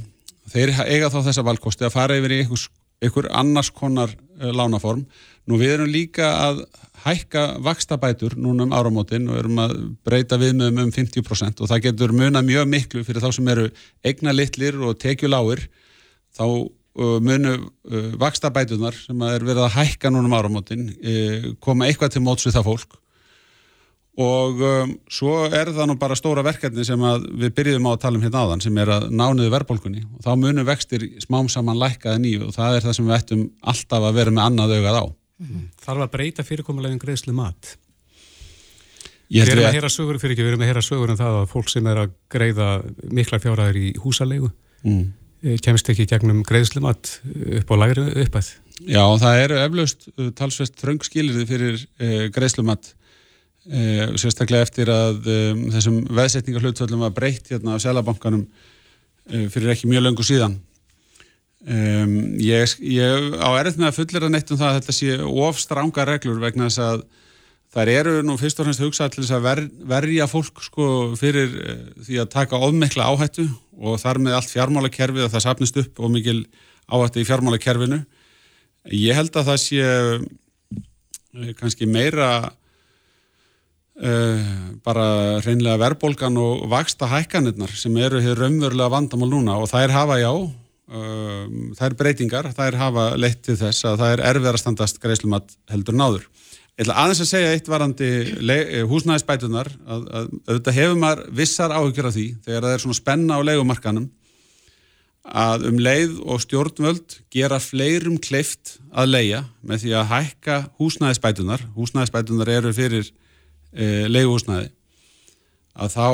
Þeir eiga þá þessa valkosti að fara yfir í einhver, einhver annars konar uh, lánaform. Nú við erum líka að hækka vakstabætur núna um áramótin og erum að breyta viðmöðum um 50% og það getur muna mjög miklu fyrir þá sem eru eigna litlir og tekjuláir þá uh, munu uh, vakstabætunar sem er verið að hækka núna um áramótin koma eitthvað til móts við það fólk og um, svo er það nú bara stóra verkefni sem við byrjum á að tala um hérna áðan sem er að nániðu verðbólkunni og þá munum vextir smám saman lækkaði nýju og það er það sem við ættum alltaf að vera með annað augað á. Mm. Þarf að breyta fyrirkomulegin greiðslu mat? Við erum að heyra sögur fyrir ekki, við erum að heyra sögur um það að fólk sem er að greiða mikla fjárhæðir í húsalegu mm. Eh, kemst ekki gegnum greiðslu mat upp á lagri uppæð. Já, það eru eflaust uh, talsvest þröngskilirði fyrir uh, greiðslu Uh, sérstaklega eftir að um, þessum veðsetningarhlutvöldum var breytt hérna á Sælabankanum uh, fyrir ekki mjög löngu síðan. Ég, ég á erð með að fullera neitt um það að þetta sé of stránga reglur vegna þess að þær eru nú fyrst og fremst hugsað til þess að ver, verja fólk sko fyrir því að taka ofmikla áhættu og þar með allt fjármálakerfið að það sapnist upp og mikil áhættu í fjármálakerfinu. Ég held að það sé kannski meira bara reynlega verðbólgan og vaksta hækkanirnar sem eru hér raunverulega vandamál núna og þær hafa já uh, þær breytingar, þær hafa leitt til þess að það er erfið að standast greiðslumat heldur náður. Ég ætla aðeins að segja eitt varandi eh, húsnæðisbætunar að, að auðvitað hefur maður vissar áhyggjur af því þegar það er svona spenna á leikumarkanum að um leið og stjórnvöld gera fleirum kleift að leia með því að hækka húsnæðisbætunar húsnæðisbætunar eru fyrir leiguhúsnaði að þá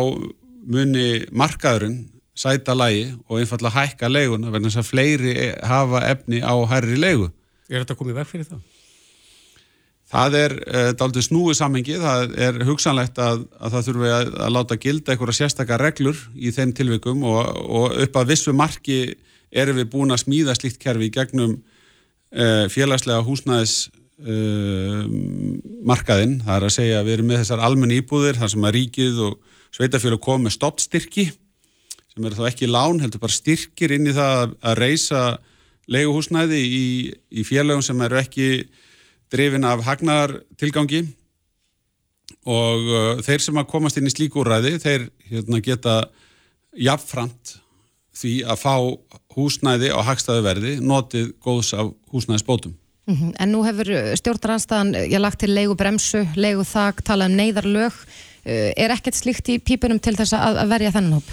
muni markaðurinn sæta lægi og einfalla hækka leiguna verðan þess að fleiri hafa efni á hærri leigu. Er þetta komið veg fyrir það? Það er e, daldið snúið samengi, það er hugsanlegt að, að það þurfi að, að láta gilda einhverja sérstakar reglur í þeim tilvikum og, og upp að vissu marki erum við búin að smíða slíkt kerfi gegnum e, félagslega húsnæðis uh, markaðinn, það er að segja að við erum með þessar almenni íbúðir, þar sem að ríkið og sveitafjölu kom með stoppstyrki sem eru þá ekki lán, heldur bara styrkir inn í það að reysa leiguhúsnæði í, í félagum sem eru ekki drifin af hagnartilgangi og uh, þeir sem að komast inn í slíkúræði, þeir hérna, geta jafnframt því að fá húsnæði á hagstaðu verði notið góðs af húsnæðisbótum. Mm -hmm. En nú hefur stjórnarnanstæðan, ég lagt til leigu bremsu, leigu þak, talað um neyðarlög. Eh, er ekkert slíkt í pípunum til þess að, að verja þennan hóp?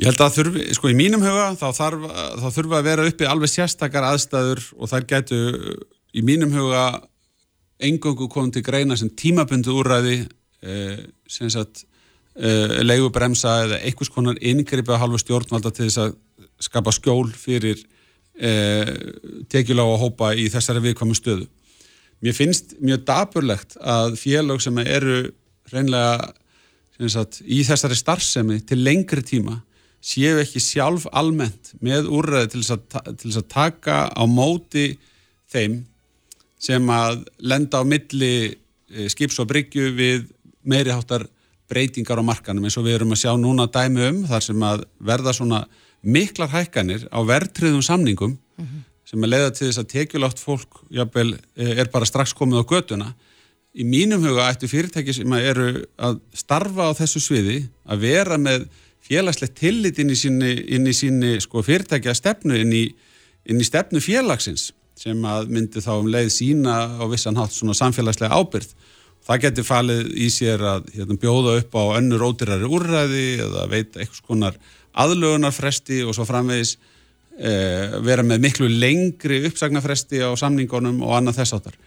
Ég held að þurfi, sko í mínum huga þá þarf, þá þurfa að vera uppi alveg sérstakar aðstæður og þær getu í mínum huga engungu komið til greina sem tímabundu úrræði eh, sem sagt eh, leigu bremsa eða einhvers konar yngripa halvu stjórnvalda til þess að skapa skjól fyrir eh, tekjulág að hópa í þessari viðkvæmu stöðu. Mér finnst mjög daburlegt að félag sem eru reynlega sagt, í þessari starfsemi til lengri tíma séu ekki sjálf almennt með úrræði til þess að, taka á móti þeim sem að lenda á milli eh, skips og bryggju við meiri háttar breytingar á markanum eins og við erum að sjá núna dæmi um þar sem að verða svona miklar hækkanir á verðtriðum samningum mm -hmm. sem er leiða til þess að tekjulátt fólk jafnvel, eh, er bara strax komið á göduna. Í mínum huga ættu fyrirtæki sem eru að starfa á þessu sviði að vera með félagslegt tillit inn í síni, inn í síni sko, fyrirtækja stefnu inn í, inn í stefnu félagsins sem að myndi þá um leið sína á vissan hátt svona samfélagslega ábyrð. Það getur falið í sér að hérna, bjóða upp á önnur ódyrari úrræði eða veit eitthvað skonar aðlögunarfresti og svo framvegis eh, vera með miklu lengri uppsagnarfresti á samningunum og annað þess áttar.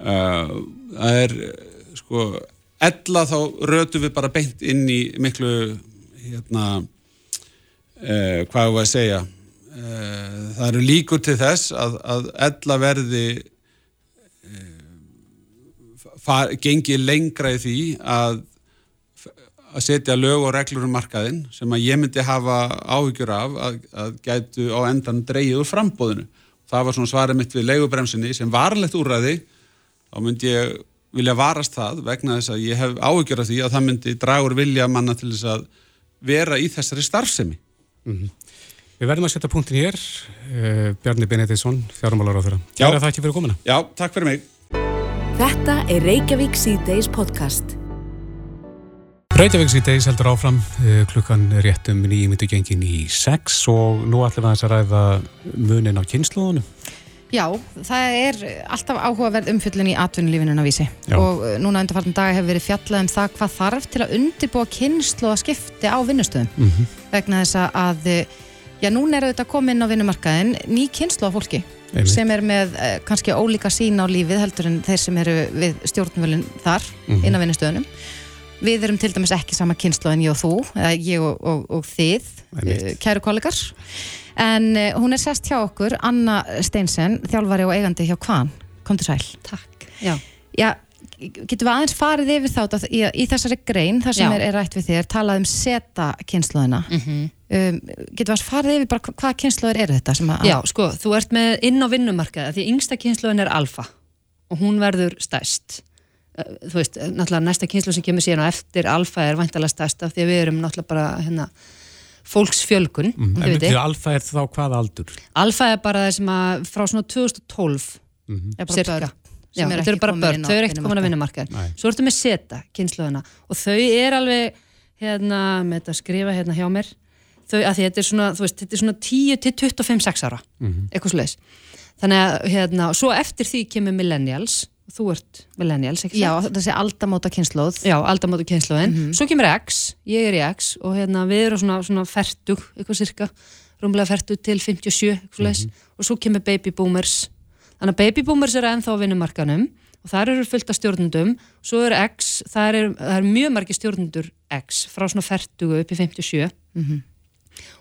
Eh, það er sko, ella þá rötu við bara beint inn í miklu, hérna, eh, hvað var að segja, eh, það eru líkur til þess að, að ella verði eh, far, gengi lengra í því að að setja lög og reglur um markaðinn sem að ég myndi hafa áhyggjur af að, að gætu á endan dreyið úr frambóðinu. Það var svona svarið mitt við leigubremsinni sem varlegt úrræði þá myndi ég vilja varast það vegna þess að ég hef áhyggjur af því að það myndi dragur vilja manna til þess að vera í þessari starfsemi. Mm -hmm. Við verðum að setja punktin hér uh, Bjarni Benediktsson, fjármálar á þeirra Kæra það ekki fyrir komina Já, takk fyrir mig Þetta er Reykjavík C-Days podcast Reykjavík C-Days heldur áfram uh, klukkan réttum nýjum myndu gengin í sex og nú ætlum við að ræða munin á kynnslóðunum Já, það er alltaf áhugaverð umfyllin í atvinnulífinu á vísi Já. og uh, núna undarfartin dag hefur verið fjallað um það hvað þarf til að undirbúa kynnslóða skipti á vinnustöðum mm -hmm. vegna þess að já, núna er þetta komið inn á vinnumarkaðin ný kynnslóða fólki Einmitt. sem er með eh, kannski ólíka sín á lífið heldur en þeir sem eru við stjórnvölinn þar mm -hmm. inn á vinnustöðunum Við erum til dæmis ekki sama kynnslóð en ég og þú, eða ég og, og, og þið, Einmitt. kæru kollegar En uh, hún er sest hjá okkur, Anna Steinsen, þjálfari og eigandi hjá Kvan. Kom til sæl. Takk. Já. Já, getur við aðeins farið yfir þátt að í, í þessari grein, þar sem er, er rætt við þér, talað um seta kynnslóðina. Mm -hmm. um, getur við aðeins farið yfir bara hvaða kynnslóður eru þetta? Já, sko, þú ert með inn á vinnumarkaða, því yngsta kynnslóðin er alfa og hún verður stæst. Þú veist, náttúrulega næsta kynnslóð sem kemur síðan og eftir alfa er vantalega stæst af því að við erum náttúrulega bara hérna fólksfjölgun mm. En því alfa er þá hvað aldur? Alfa er bara það sem að frá svona 2012 mm -hmm. cirka Já, þetta eru bara börn, þau eru ekkert komin að vinnumarkaðin svo ertu með seta, kynsluðina og þau er alveg hérna, með þetta að skrifa hérna hjá mér þau, að því þetta er svona, þú veist, þetta er svona 10 til 25-6 ára, mm -hmm. eitthvað sluðis þannig að, hérna, svo eftir því kemur millennials þú ert millennials, ekki? Já, þessi aldamóta kynnslóð Já, aldamóta kynnslóðin, mm -hmm. svo kemur X ég er í X og hérna við erum svona, svona fertug, eitthvað cirka rúmlega fertug til 57 mm -hmm. og svo kemur baby boomers þannig að baby boomers eru ennþá á vinnumarkanum og það eru fullt af stjórnundum svo er X, það er, það er mjög margi stjórnundur X frá svona fertugu upp í 57 mm -hmm.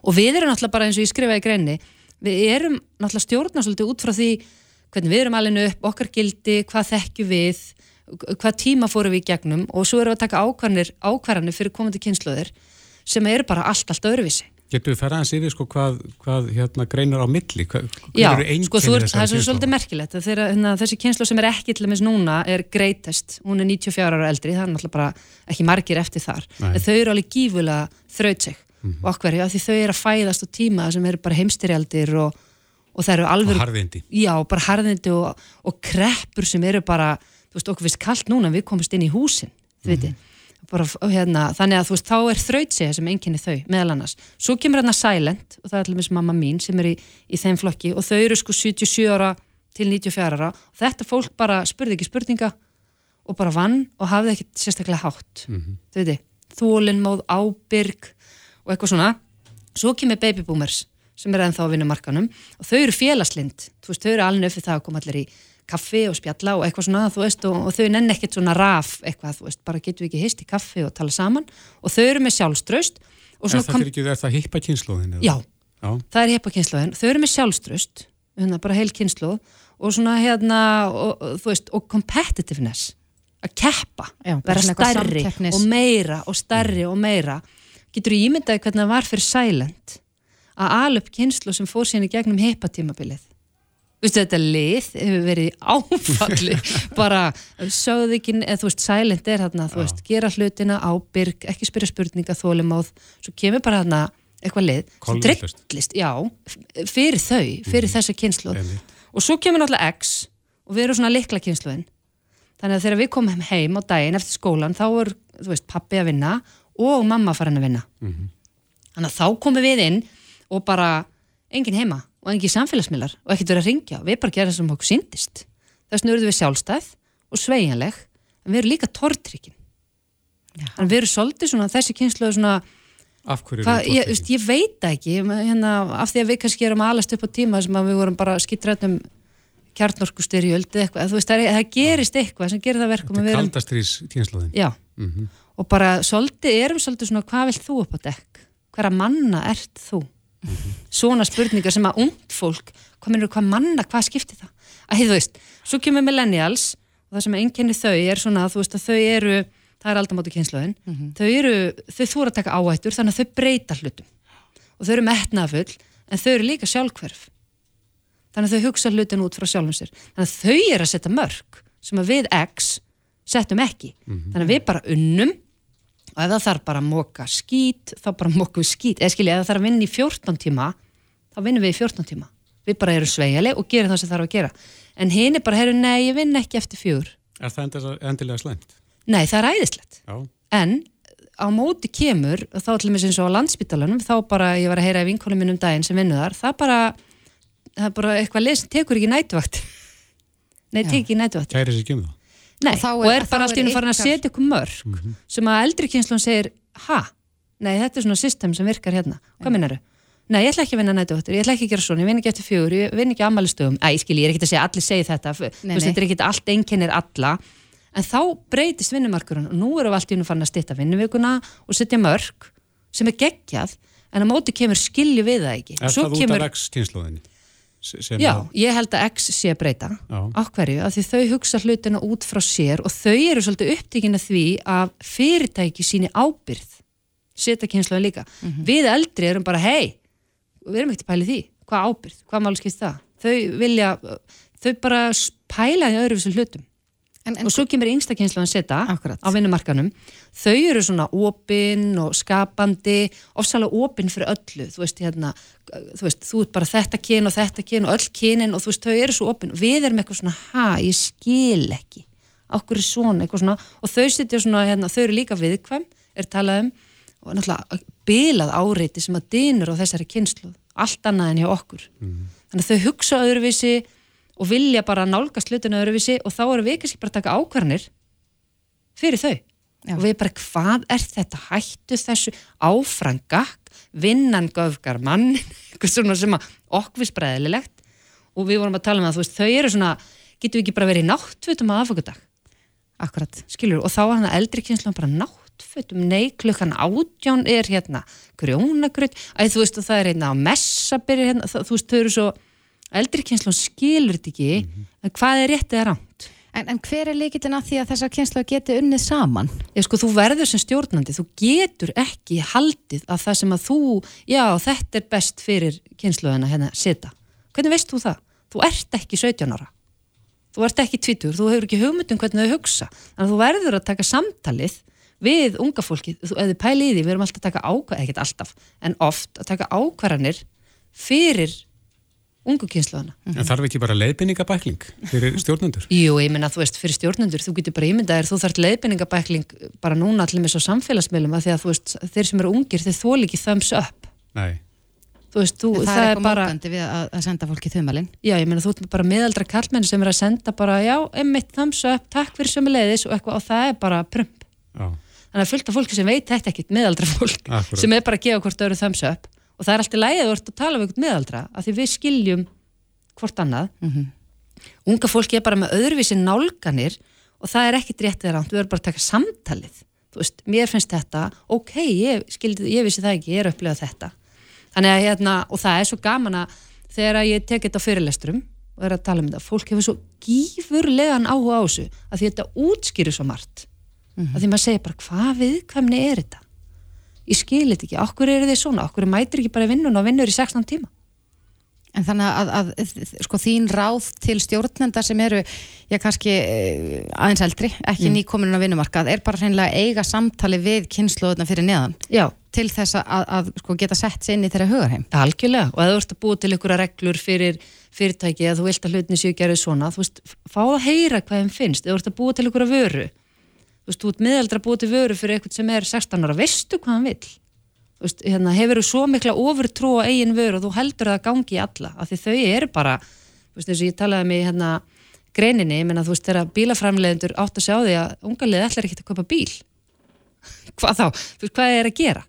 og við erum náttúrulega bara eins og ég skrifaði í greinni við erum náttúrulega stjórna svolítið út frá því hvernig við erum alveg upp, okkar gildi, hvað þekkju við, hvað tíma fórum við í gegnum og svo erum við að taka ákvarðanir, ákvarðanir fyrir komandi kynsluðir sem eru bara allt, allt öðruvísi. Getur við að séu sko, hvað, hvað hérna, greinar á milli? Hvað, Já, sko er, það er svolítið merkilegt þegar hérna, þessi kynslu sem er ekki til dæmis núna er greatest, hún er 94 ára eldri, það er náttúrulega bara ekki margir eftir þar, þau eru alveg gífulega þrautseg mm -hmm. okkur, því þau eru að fæðast á tíma sem eru bara heimstyrjaldir og og það eru alveg og harðindi. Já, bara harðindi og, og kreppur sem eru bara, þú veist, okkur vist kallt núna við komumst inn í húsin, þú veit mm bara, hérna, þannig að þú veist, þá er þrautsega sem enginni þau, meðal annars. Svo kemur hérna Silent, og það er alveg mamma mín sem er í, í þeim flokki, og þau eru sko 77 ára til 94 ára og þetta fólk bara spurði ekki spurninga og bara vann og hafði ekki sérstaklega hátt mm -hmm. þú veit, þólinnmóð, ábyrg og eitthvað svona. Svo kemur baby boomers sem er ennþá á vinnumarkanum og þau eru félagslind, þú veist, þau eru alveg fyrir það að koma allir í kaffi og spjalla og eitthvað svona, þú veist, og, og þau nenn ekkert svona raf eitthvað, þú veist, bara getur við ekki hist í kaffi og tala saman. Og þau eru með sjálfströst Er það kom... ekki, er það hippa kynnslóðin? Já, Já, það er hippa kynnslóðin þau eru með sjálfströst, hérna bara heil kynnslóð og svona hérna og, þú veist, og competitiveness. Að keppa, vera starri og meira og starri mm. og meira. Getur þú ímyndaði hvernig það var fyrir silent að alöp kynslu sem fór síðan í gegnum heipatímabilið Vistu þetta lið hefur verið áfalli. Bara sögðikinn eða þú veist silent er þarna þú veist gera hlutina á byrg, ekki spyrja spurninga þólimáð, svo kemur bara þarna eitthvað lið, drillist já, fyrir þau, fyrir mm. þessa kynslu og svo kemur náttúrulega X og við erum svona likla kynsluðin þannig að þegar við komum heim á daginn eftir skólan þá er, þú veist, pappi að vinna og mamma farin að vinna. Mm -hmm. þannig að þá komum við inn og bara engin heima og engin samfélagsmiðlar og ekkert verið að ringja við bara gera það sem okkur syndist þess vegna erum við sjálfstæð og sveianleg en við erum líka tortrykkin en við erum svolítið svona þessi kynslu svona af hverju hva, ég, ég, ég veit ekki. Hérna, af því að við kannski erum alast upp á tíma sem að við vorum bara skittrætnum kjarnorku styrjöld eitthvað. Veist, það, það gerist eitthvað sem gerir það verkum þetta er kaldastrís kynsluðin mm -hmm. og bara svolítið erum svolítið svona hvað vilt þú upp á dekk? Hverja manna ert þú mm -hmm. svona spurningar sem að ungt fólk hvað minnur hvað manna, hvað skiptir það að þú veist, svo kemur millennials og það sem enginni þau er svona að þú veist að þau eru, það er alltaf mótið kynnslöðin mm -hmm. þau eru, þau þúra að taka áhættur þannig að þau breyta hlutum og þau eru metnafull, en þau eru líka sjálfhverf þannig að þau hugsa hlutin út frá sjálfum sér þannig að þau eru að setja mörg sem að við X settum ekki mm -hmm. þannig að við bara unnum og ef það þarf bara að móka skít þá bara móku skít, eða skilja, ef það þarf að vinna í 14 tíma þá vinnum við í 14 tíma. Við bara erum sveigali og gerum það sem þarf að gera. En hinn er bara, herru, nei, ég vinn ekki eftir fjögur Er það endilega slengt? Nei, það er æðislegt. En á móti kemur þá til og með eins og á landsbytalanum þá bara, ég var að heyra í vinkonum minn um daginn sem vinnuðar það bara, það er bara eitthvað leys, tekur ekki nætvakt nei, tekur ekki nætvakt Nei, og, og er bara allt í hún farin að setja ykkur mörg mm -hmm. sem að eldri kynslan segir ha, nei, þetta er svona system sem virkar hérna, hvað minnar þau? Nei, ég ætla ekki að vinna nættuvættur, ég ætla ekki að gera svona, ég vinn ekki eftir fjögur, ég vinn ekki ammælistöðum. Æ, ég skil, ég er ekki að segja að allir segi þetta, nei, veist, þetta er ekki allt einkennir alla, en þá breytist vinnumarkurinn og nú erum við allt í húnum fann að stitta vinnuvíkuna og setja mörg sem er geggjað, en á móti kemur skilju við það ekki. Er það kemur... Já, ég held að X sé að breyta. Á hverju, af því þau hugsa hlutina út frá sér og þau eru svolítið upptíkin að því að fyrirtæki síni ábyrð setja kynsluðin líka. Mm -hmm. Við eldri erum bara, hei, við erum ekkert að pæla því. Hvað ábyrð, hvað máli skist það? Þau vilja, þau bara pæla í öðru þessum hlutum en, en, og svo kemur yngstakynslu að setja á vinnumarkanum, þau eru svona opinn og skapandi ofsalega opinn fyrir öllu. Þú veist, hérna, þú veist, þú ert bara þetta kyn og þetta kyn og öll kynin og þú veist, þau eru svo opinn, við erum eitthvað svona ha, ég skil ekki. Okkur er svona, eitthvað svona. Og þau setja svona, hérna, þau eru líka viðkvæm er talað um. Og náttúrulega bilað áreiti sem að dynur á þessari kynslu allt annað en hjá okkur. Mm. þannig að þau hugsa öðruvísi og vilja bara nálgast hlutinu öðruvísi og þá eru við kannski bara að taka ákvarnir fyrir þau. Já. og við bara hvað er þetta? Hættu þessu? Áfrangak vinnan göfgar mann eitthvað svona sem að okkvist bræðilegt og við vorum að tala um að veist, þau eru svona, getur við ekki bara verið í náttfutum að aðfokadag Akkurat, skilur, og þá er hann að eldri kynslu bara nátt náttfötum, nei klukkan átján er hérna grjónagröð, að þú veist og það er hérna á messaberi hérna, það, þú veist þau eru svo eldri kynslu skilur þetta ekki, mm -hmm. en hvað er rétt eða ránt? En, en hver er líkitinn af því að þessar kynslu geti unnið saman? Ég sko, þú verður sem stjórnandi, þú getur ekki haldið að það sem að þú, já þetta er best fyrir kynsluðina hérna setja. Hvernig veist þú það? Þú ert ekki 17 ára. Þú ert ekki tvítur, þú hefur ekki hugmyndum hvernig þau hugsa. Þannig að þú verður að taka samtalið við unga fólki, þú hefði pælið í því við erum alltaf að taka ákvarðanir, ekkert alltaf en oft að taka ákvarðanir fyrir ungu kynsluðana En þarf ekki bara leiðbynningabækling fyrir stjórnendur? Jú, ég menna þú veist, fyrir stjórnendur þú getur bara ímyndaðir, þú þarf leiðbynningabækling bara núna allir með svo samfélagsmiðlum að því að þú veist, þeir sem eru ungir, þeir þól ekki thumbs up. Nei. Þú veist, þú, það, það er eitthvað bara... mókandi við að, að senda fólki þumalinn. Já, ég menna þú ert bara meðaldra kallmenn sem er að senda bara, já, einmitt thumbs up, takk fyrir sömulegðis og, og það er bara prump. Já. Þannig að fullt af fólki sem veit þetta ekkit meðaldra fólk Akkurat. sem er bara að gefa hvort öru thumbs up og það er alltaf lægið að verða að tala um eitthvað meðaldra af því við skiljum hvort annað. Mm -hmm. unga fólki er bara með öðruvísi nálganir og það er ekkit rétt eða ránt, við verðum bara að taka samtalið. Þú veist, mér finnst þetta ok, ég, skildi, ég vissi það ekki, ég er upplegað þetta. Þannig að hérna, og það er svo gaman að þegar ég tek þetta á fyrirlesturum og er að tala um þetta, fólk hefur svo gífurlegan áhuga á þessu að því þetta útskýru svo margt. Mm -hmm. að því maður segir bara hvað viðkvæmni er þetta ég skilir þetta ekki, okkur er þið svona okkur mætir ekki bara vinnun og vinnur í 16 tíma En þannig að, að, að sko þín ráð til stjórnenda sem eru, já kannski eh, aðeins eldri, ekki mm. nýkominun á vinnumarkað, er bara hreinlega eiga samtali við kynnslóðuna fyrir neðan já. til þess að, að sko geta sett sér inn í þeirra hugarheim. Algjörlega, og að þú ert að búa til ykkur reglur fyrir fyrirtæki að þú vilt að hlutni séu gerðið svona, þú veist, fá að heyra hvað þeim finnst, þú ert að búa til að vöru þú veist, þú ert miðaldra búið til vöru fyrir eitthvað sem er 16 ára, veistu hvað hann vil þú veist, hérna, hefur þú svo mikla ofurtrú á eigin vöru og þú heldur það að gangi í alla, af því þau eru bara þú veist, þess að ég talaði með hérna greininni, ég menna, þú veist, þegar bílaframleðendur átt að sjá því að ungarlið ætlar ekki að köpa bíl. Hvað þá, þú veist, hvað er að gera?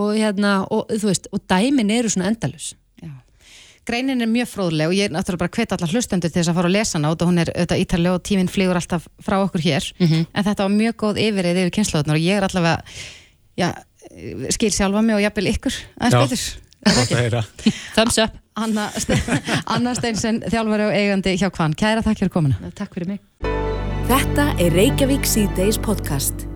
Og hérna, og þú veist, og dæmin eru svona endalus greinin er mjög fróðleg og ég er náttúrulega bara hvet allar hlustendur til þess að fara að lesa hana og hún er auðvitað ítarlega og tíminn flýgur alltaf frá okkur hér. Mm -hmm. en þetta var mjög góð yfirrið yfir kynnslóðunar og ég er allavega já, skil sjálfa mig og jafnvel ykkur aðeins betur. Thumbs up. Anna, Anna Steinsen, þjálfari og eigandi hjá Kvann Kæra, takk fyrir komina Takk fyrir mig. Þetta er Reykjavík C-Days podcast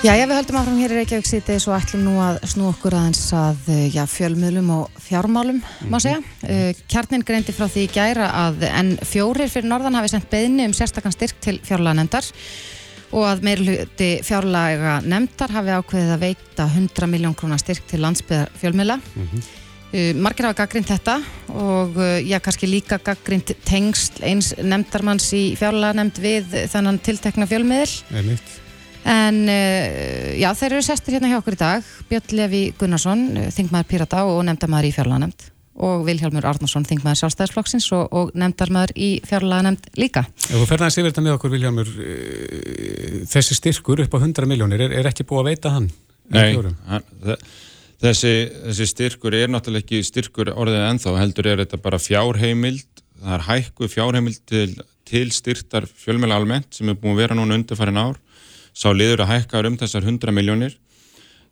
Já, já, við höldum áfram hér í Reykjavík síðdeis og ætlum nú að snú okkur aðeins að eh, já, fjölmiðlum og fjármálum, má mhm. segja. Uh, kjarnin greindi frá því gæra að enn fjórir fyrir norðan hafi sendt beðinni um sérstakann styrk til fjárlaga nefndar og að meirluti fjárlaga nefndar hafi ákveðið að veita 100 miljón krónar styrk til landsbyðar fjölmiðla. Mm -hmm. Uh, margir hafa gaggrind þetta og já, kannski líka gaggrind tengsl eins nefndarmanns í fjárlega nefnd við þannan tiltekna fjölmiðil en uh, já, þeir eru sestir hérna hjá okkur í dag Björn Levi Gunnarsson, þingmaður Pirata og nefndarmaður í fjárlega nefnd og Vilhjálmur Arnarsson, þingmaður sjálfstæðisflokksins og, og nefndarmaður í fjárlega nefnd líka. Ef þú ferðast yfir þetta með okkur Vilhjálmur þessi styrkur upp á 100 miljónir, er, er ekki búið að veita hann? Nei, hann, Þessi, þessi styrkur er náttúrulega ekki styrkur orðið ennþá, heldur er þetta bara fjárheimild, það er hækku fjárheimild til, til styrtar fjölmjöla almennt sem er búin að vera núna undirfærin ár, sá liður að hækka um þessar 100 miljónir.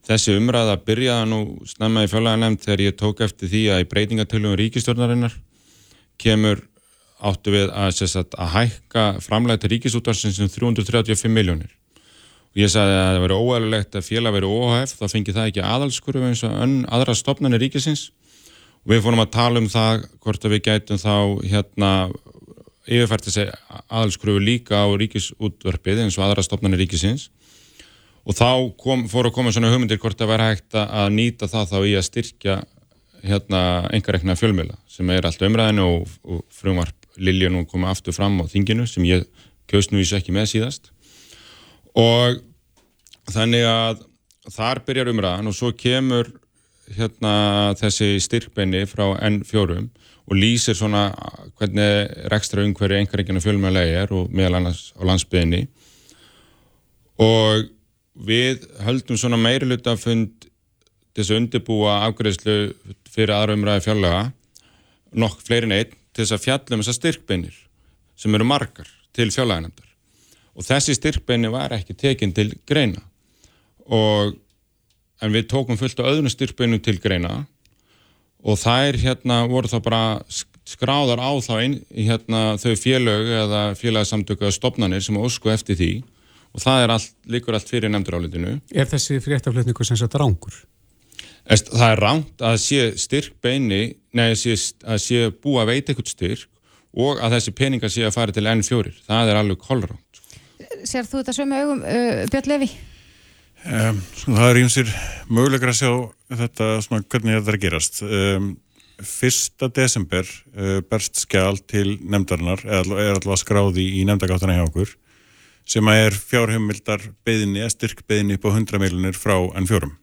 Þessi umræða byrjaði nú snemma í fjárlega þegar ég tók eftir því að í breytingatöluðum ríkistjórnarinnar kemur áttu við að, að hækka framlega til ríkisútvarsins um 335 miljónir og ég sagði að það veri óæðilegt að félag veri óhæf, þá fengi það ekki aðalskurfu eins og önn aðra stopnarnir ríkisins og við fórum að tala um það hvort að við gætum þá hérna yfirfært þessi aðalskurfu líka á ríkisútverfið eins og aðra stopnarnir ríkisins. Og þá kom, fóru að koma svona hugmyndir hvort að vera hægt að nýta það þá í að styrkja hérna engarekna fjölmjöla sem er allt umræðinu og, og frumvarp Lilja nú komið aftur fram á þinginu sem ég kjóst nú í svo ekki með síðast. Og þannig að þar byrjar umræðan og svo kemur hérna þessi styrkbenni frá N4 og lýsir svona hvernig rekstra umhverju einhverjum fjölmjölega er og meðal annars á landsbyðinni og við höldum svona meiri luta að fund þess að undirbúa afgreðslu fyrir aðra umræði fjöllega nokk fleirin einn til þess að fjallum þessar styrkbeinir sem eru margar til fjölleganemndar og þessi styrkbeini var ekki tekinn til greina. Og en við tókum fullt á öðrun styrkbeinu til greina og þær hérna voru þá bara skráðar á þá ein, hérna, þau félög eða félagsamtöku eða stopnarnir sem ósku eftir því og það er allt, líkur allt fyrir nefndurálitinu. Er þessi fréttaflutningu sem sagt rángur? Það er ránt að sé styrkbeini, nei að sé, að sé búa að veita eitthvað styrk og að þessi peninga sé að fara til N4. Það er alveg kolránt sér þú þetta sömu augum, uh, Björn Levi? Um, það er einsir mögulegur að sjá þetta svona, hvernig þetta er að gerast. Um, fyrsta desember uh, berst skjál til nefndarinnar, eða er alltaf skráði í nefndagáttana hjá okkur, sem að er fjárheimildar beðinni, eða styrk beðinni upp á 100 miljonir frá enn fjórum.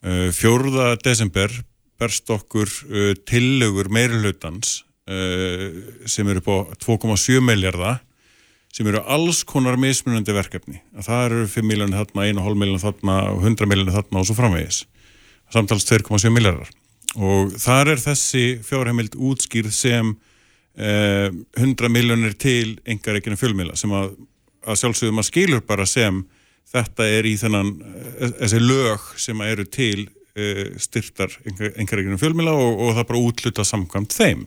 Uh, fjóruða desember berst okkur uh, tillögur meirulhutans uh, sem eru på 2,7 miljardar sem eru alls konar mismunandi verkefni. Það eru 5 miljónir þarna, 1,5 miljónir þarna, 100 miljónir þarna og svo framvegis. Samtals 2,7 miljardar. Og þar er þessi fjárheimild útskýrð sem eh, 100 miljónir til engareikinu fjölmila sem að, að sjálfsögum að skilur bara sem þetta er í þennan, eh, þessi lög sem eru til eh, styrtar engareikinu fjölmila og, og það bara útluta samkvæmt þeim.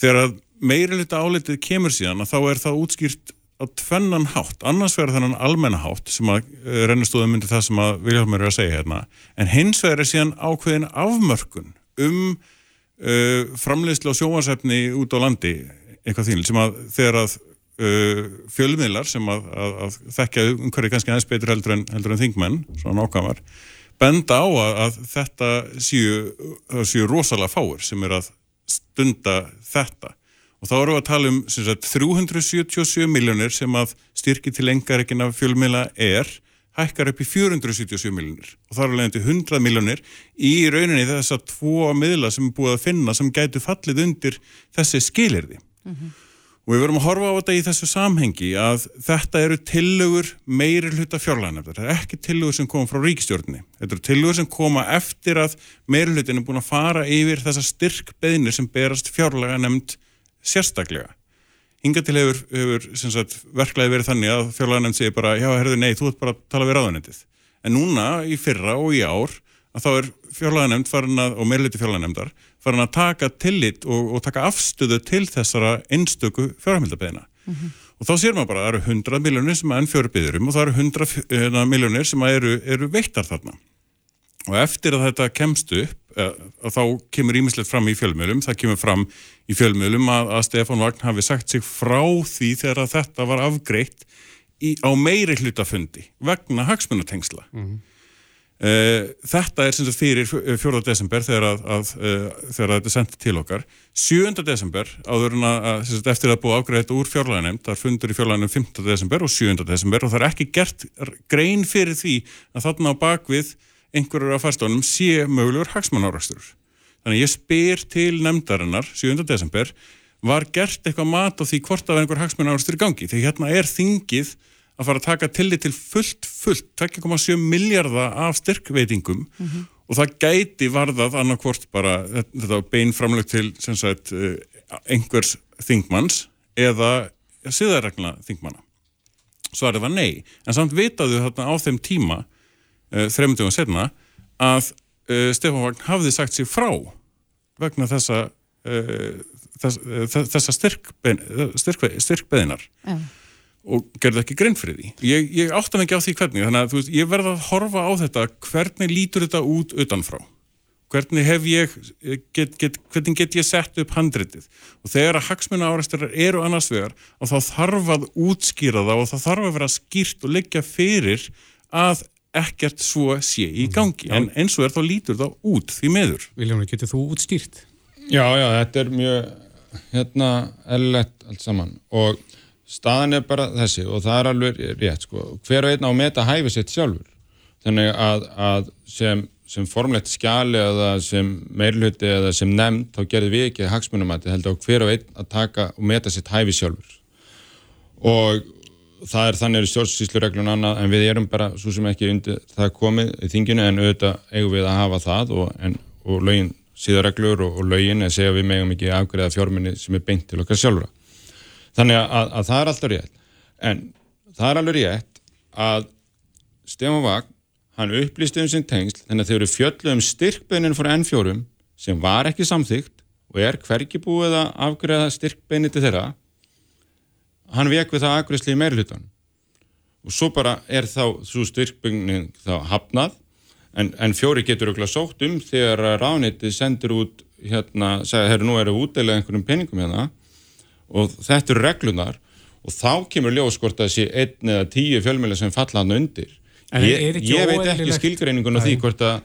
Þegar að meiri liti álitið kemur síðan að þá er það útskýrt á tvennan hátt, annars verður þannan almennahátt sem að uh, rennustóðum myndir það sem að Viljáfnir er að segja hérna. En hins vegar er síðan ákveðin afmörkun um uh, framleiðslu og sjóasefni út á landi eitthvað þínil sem að þegar að uh, fjölmiðlar sem að, að, að þekkja umhverju kannski aðeins betur heldur en, heldur en þingmenn, svona ákvæmar benda á að, að þetta séu, séu rosalega fáir sem er að stunda þetta og þá erum við að tala um sagt, 377 miljónir sem að styrki til engarekina fjölmila er hækkar upp í 477 miljónir og þá er alveg til 100 miljónir í rauninni þess að tvo miðla sem er búið að finna sem gætu fallið undir þessi skilirði mm -hmm. og við verum að horfa á þetta í þessu samhengi að þetta eru tillögur meiri hluta fjárlæðanefndar, þetta er ekki tillögur sem koma frá ríkistjórnni, þetta eru tillögur sem koma eftir að meiri hlutin er búin að fara yfir þessa styrkbeðinir sem berast fjárlæðanemnd sérstaklega. Hinga til hefur, hefur verklaði verið þannig að fjárlæðanemnd segir bara, já, herðu, nei, þú ert bara að tala við ráðanendið. En núna, í fyrra og í ár, að þá er fjárlæðanemnd farin að, og meirleiti fjárlæðanemndar, farin að taka tillit og, og taka afstöðu til þessara einstöku fjárhæmildabeðina. Mm -hmm. Og þá sér maður bara, það eru 100 miljónir sem enn fjóru byður um og það eru 100 hérna, miljónir sem eru, eru veittar þarna. Og eftir að þetta kemst upp, að, að þá kemur ímislegt fram í fjölmjölum, það kemur fram í fjölmiðlum að, að Stefán Vagn hafi sagt sig frá því þegar þetta var afgreitt í, á meiri hlutafundi vegna hagsmunatengsla. Mm -hmm. Uh, þetta er sem sagt fyrir 4. desember þegar, að, að, uh, þegar þetta er sendið til okkar 7. desember sagt, eftir að búa ágræðið þetta úr fjárlæðinemnd það er fundur í fjárlæðinemnd 5. desember og 7. desember og það er ekki gert grein fyrir því að þarna á bakvið einhverjar af færstónum sé mögulegur hagsmannárakstur þannig ég spyr til nefndarinnar 7. desember var gert eitthvað mat á því hvort að einhver hagsmannárakstur í gangi þegar hérna er þingið að fara að taka tillit til fullt, fullt 2,7 miljardar af styrkveitingum mm -hmm. og það gæti varðað annarkvort bara þetta beinframlög til sagt, eh, einhvers þingmanns eða síðarregna þingmanna. Svarið var nei, en samt vitaðu þarna á þeim tíma þreymdugum setna að uh, Stefán Vagn hafði sagt sér frá vegna þessa uh, þess, þessa styrkbeðinar styrk ja og gerði ekki grein fyrir því. Ég, ég átta ekki á því hvernig, þannig að veist, ég verða að horfa á þetta, hvernig lítur þetta út utanfrá? Hvernig hef ég, get, get, hvernig get ég sett upp handritið? Og þegar að hagsmunna áreisturar eru annars vegar og þá þarf að útskýra það og þá þarf að vera skýrt og leggja fyrir að ekkert svo sé í mhm. gangi. En eins og er þá lítur það út því meður. Viljónu, getur þú útskýrt? Já, já, þetta er mjög, hérna, ellett allt saman og staðan er bara þessi og það er alveg rétt sko. hver og einn á að meta hæfi sitt sjálfur þannig að, að sem, sem formlegt skjali eða sem meirluti eða sem nefnd þá gerðum við ekki hagsmunumæti heldur á hver og einn að taka og meta sitt hæfi sjálfur og það er þannig stjórnsýslureglun annað en við erum bara svo sem ekki undir það komið í þinginu en auðvitað eigum við að hafa það og, en, og lögin síðarreglur og, og lögin er segja við megum ekki afgriða fjárminni sem er beint til okkar sjálfura þannig að, að það er alltaf rétt. En það er alveg rétt að Stefán Vagn hann upplýsti um sinn tengsl þannig að þeir eru fjöllu um styrkbeinin fyrir N4 sem var ekki samþygt og er hverki búið að afgreða styrkbeini til þeirra hann vek við það aðgreðsli í meirlutan og svo bara er þá svo styrkbeinin þá hafnað en, en fjóri getur auðvitað sótt um þegar rániti sendir út hérna, segja, herru nú eru útdelega einhverjum peningum hérna. Og þetta eru reglunar og þá kemur ljóskort að þessi einn eða tíu fjölmjöla sem falla hann undir. Ég, ég veit ekki skilgreiningun á því hvort að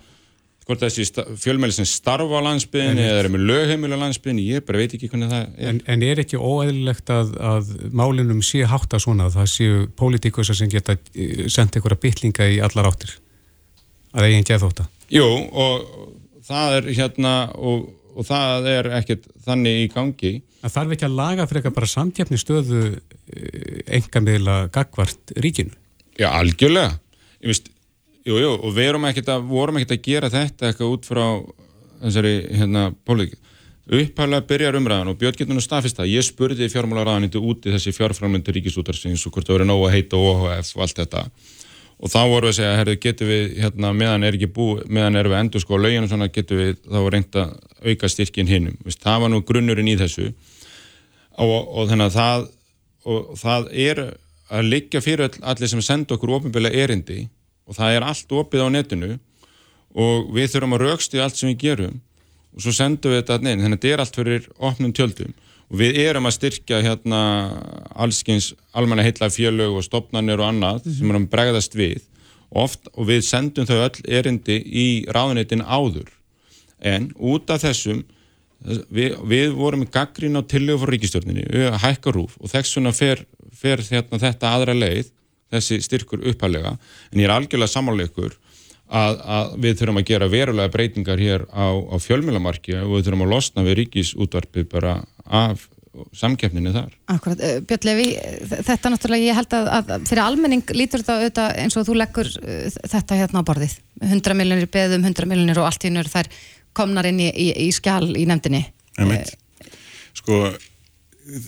hvort þessi fjölmjöli sem starfa á landsbygðinni eða er með lögheimil á landsbygðinni, ég bara veit ekki hvernig það er. En, en er ekki óeðlilegt að, að málinum sé hátt að svona að það séu pólitíkusa sem geta eh, sendt einhverja bytlinga í allar áttir að eigin geð þótt að? Jú, og það er hérna og, og það er ekkert þannig í gangi Það þarf ekki að laga fyrir eitthvað bara samtjafni stöðu enga meðla gagvart ríkinu. Já, algjörlega. Ég veist, jú, jú, og við ekkit að, vorum ekkert að gera þetta eitthvað út frá þessari, hérna, pólitík. Upphæflega byrjar umræðan og Björn getur nú staðfist það. Ég spurði fjármálaræðanindu úti þessi fjárframlöndu ríkisútarsins og hvort það verið nógu að heita OHF og allt þetta. Og þá voru við að segja, herru, getur við, hérna, meðan er ekki búið, meðan erum við endur sko á lauginu svona, getur við þá reynda auka styrkin hinnum. Það var nú grunnurinn í þessu og, og þannig að það, það er að liggja fyrir allir sem senda okkur ofinbeglega erindi og það er allt opið á netinu og við þurfum að raukstu allt sem við gerum. Og svo sendum við þetta neina, þannig að þetta er allt fyrir opnum tjöldum. Og við erum að styrkja hérna allskins almenna heitla fjölög og stopnarnir og annað mm -hmm. sem erum bregðast við oft. Og við sendum þau öll erindi í ráðunitin áður. En út af þessum við, við vorum í gaggrín á tillögu fyrir ríkistjórnini, hækka rúf og þess vegna fer, fer hérna, þetta aðra leið, þessi styrkur uppalega, en ég er algjörlega samanleikur að, að við þurfum að gera verulega breytingar hér á, á fjölmjölamarki og við þurfum að losna við ríkisútvarpið bara af samkeppninu þar. Akkurat, eh, Björn Levi, þetta náttúrulega ég held að, að fyrir almenning lítur þetta auðvitað eins og þú leggur eh, þetta hérna á borðið. 100 miljonir beðum, 100 miljonir og allt í nörð þær komnar inn í, í, í skjál í nefndinni. Eh, Sko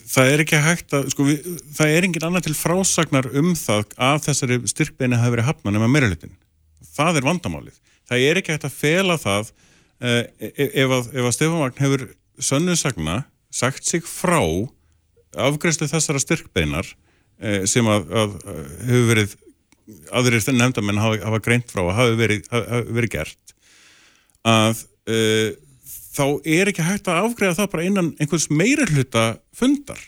það er ekki hægt að sko, við, það er engin annað til frásagnar um það að þessari styrkbeina hafi verið hafna nema meiralitin. Það er vandamálið. Það er ekki hægt að fela það uh, ef að, að Stefán hefur sönnuðsagna sagt sig frá afgræslu þessara styrkbeinar uh, sem að, að hefur verið aðrir nefndamenn hafa, hafa greint frá að hafi verið, hafi verið gert að uh, þá er ekki hægt að afgreða það bara innan einhvers meira hluta fundar.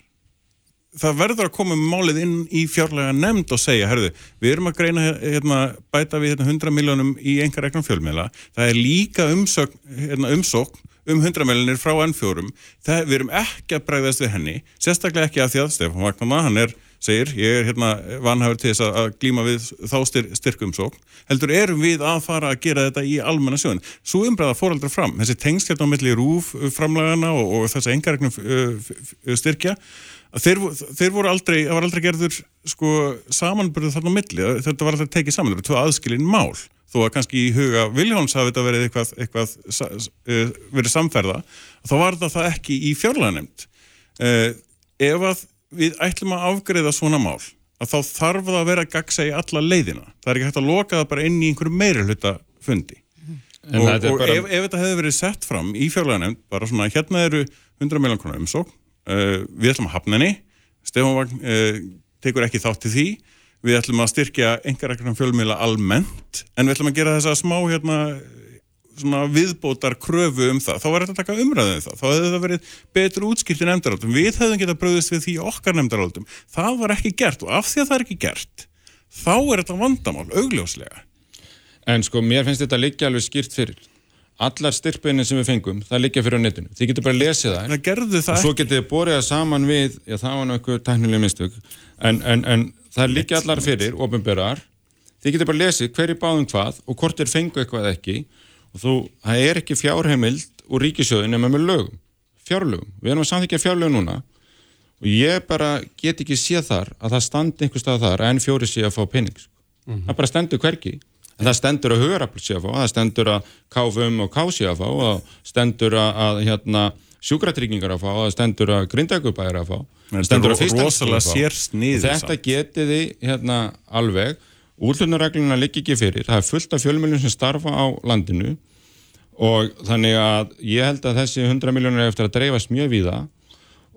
Það verður að koma með málið inn í fjárlega nefnd og segja, herðu, við erum að greina hérna, bæta við hérna, 100 miljónum í enga regnum fjölmiðla, það er líka umsókn, hérna, umsókn um 100 miljónir frá N4 það, við erum ekki að bregðast við henni sérstaklega ekki af því að Stefán Vagnarma hann er, segir, ég er hérna vanhafur til þess að glíma við þá styr, styrkumsókn, heldur erum við að fara að gera þetta í almenna sjóðin svo umbreða fóraldra fram, þessi tengskjöldan á milli rúf framlagana og, og þess að enga regnum styrkja Þeir, þeir voru aldrei, það var aldrei gerður sko samanbyrðu þarna á milli, þetta var aldrei tekið saman, þetta var tvö aðskilin mál, þó að kannski í huga Viljóns hafi þetta verið eitthvað, eitthvað uh, verið samferða, þá var það ekki í fjárlega nefnd. Uh, ef að við ætlum að afgreða svona mál, að þá þarf það að vera gagsa í alla leiðina. Það er ekki hægt að loka það bara inn í einhverju meiri hluta fundi. Og, og bara... ef, ef þetta hefði verið sett fram í fjárlega nefnd, bara svona hérna eru 100 miljón krónar umsókn, Uh, við ætlum að hafna henni Stefán Vagn uh, tekur ekki þátt til því við ætlum að styrkja engarækjum fjölmiðla almennt en við ætlum að gera þessa smá hérna, viðbótar kröfu um það þá var þetta að taka umræðið um það. Þá hefði þetta verið betur útskilt í nefndaraldum við hefðum getað bröðist við því okkar nefndaraldum það var ekki gert og af því að það er ekki gert þá er þetta vandamál augljóslega. En sko mér finnst þetta líka alveg skýrt fyrir. Allar styrkbeinin sem við fengum, það liggja fyrir á netinu. Þið getur bara að lesa það, það og svo getur þið borðið það saman við já það var náttúrulega tæknilega mistök. En, en, en það liggja allar fyrir ofinbærar, þið getur bara að lesa hverju báðum hvað og hvort er fengu eitthvað ekki og þú, það er ekki fjárheimild úr ríkisjóðin nema með lögum, fjárlögum. Við erum að samþykja fjárlögum núna. Og ég bara get ekki séð þar að það standi einhver stað þar en fjóri sé að fá penning mm -hmm. það bara stendur hverki En það stendur að hugarafl sé að fá, það stendur að KFM og K sé að fá, það stendur að hérna, sjúkratryggingar að fá, það stendur að grindækubæðir að fá, það stendur að fyrstækubæðir að fá. Þetta getiði hérna, alveg, útlunarregluna liggi ekki fyrir, það er fullt af fjölmjölum sem starfa á landinu og þannig að ég held að þessi 100 miljónir eftir að dreifast mjög víða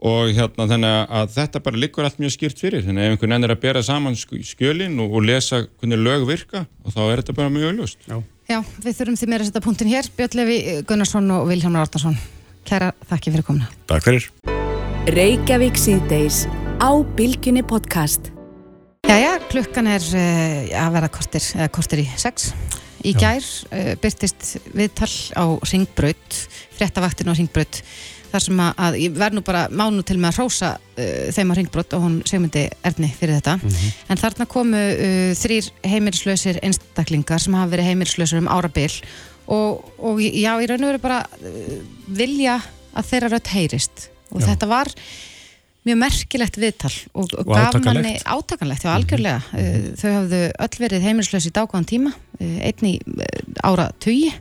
og hérna þannig að þetta bara liggur allt mjög skýrt fyrir. Þannig að ef einhvern veginn er að bera saman skjölin og, og lesa hvernig lög virka og þá er þetta bara mjög auðlust Já. Já, við þurfum því meira að setja punktin hér. Björn Levi Gunnarsson og Vilhelmur Artarsson Kæra, þakki fyrir komna Takk fyrir Jæja, klukkan er uh, að vera kortir, uh, kortir í sex Í gær uh, byrtist viðtal á Ringbraut fréttavaktinu á Ringbraut þar sem að ég verð nú bara mánu til með að hrósa uh, þeim að ringbrott og hún segmyndi erðni fyrir þetta mm -hmm. en þarna komu þrýr heimirislausir einstaklingar sem hafa verið heimirislausir um árabil og, og já, ég raun og veru bara vilja að þeirra rött heyrist og já. þetta var mjög merkilegt viðtal og, og, og gaf manni átakanlegt, já algjörlega mm -hmm. þau hafðu öll verið heimirislaus í dákvæðan tíma uh, einni uh, ára tugi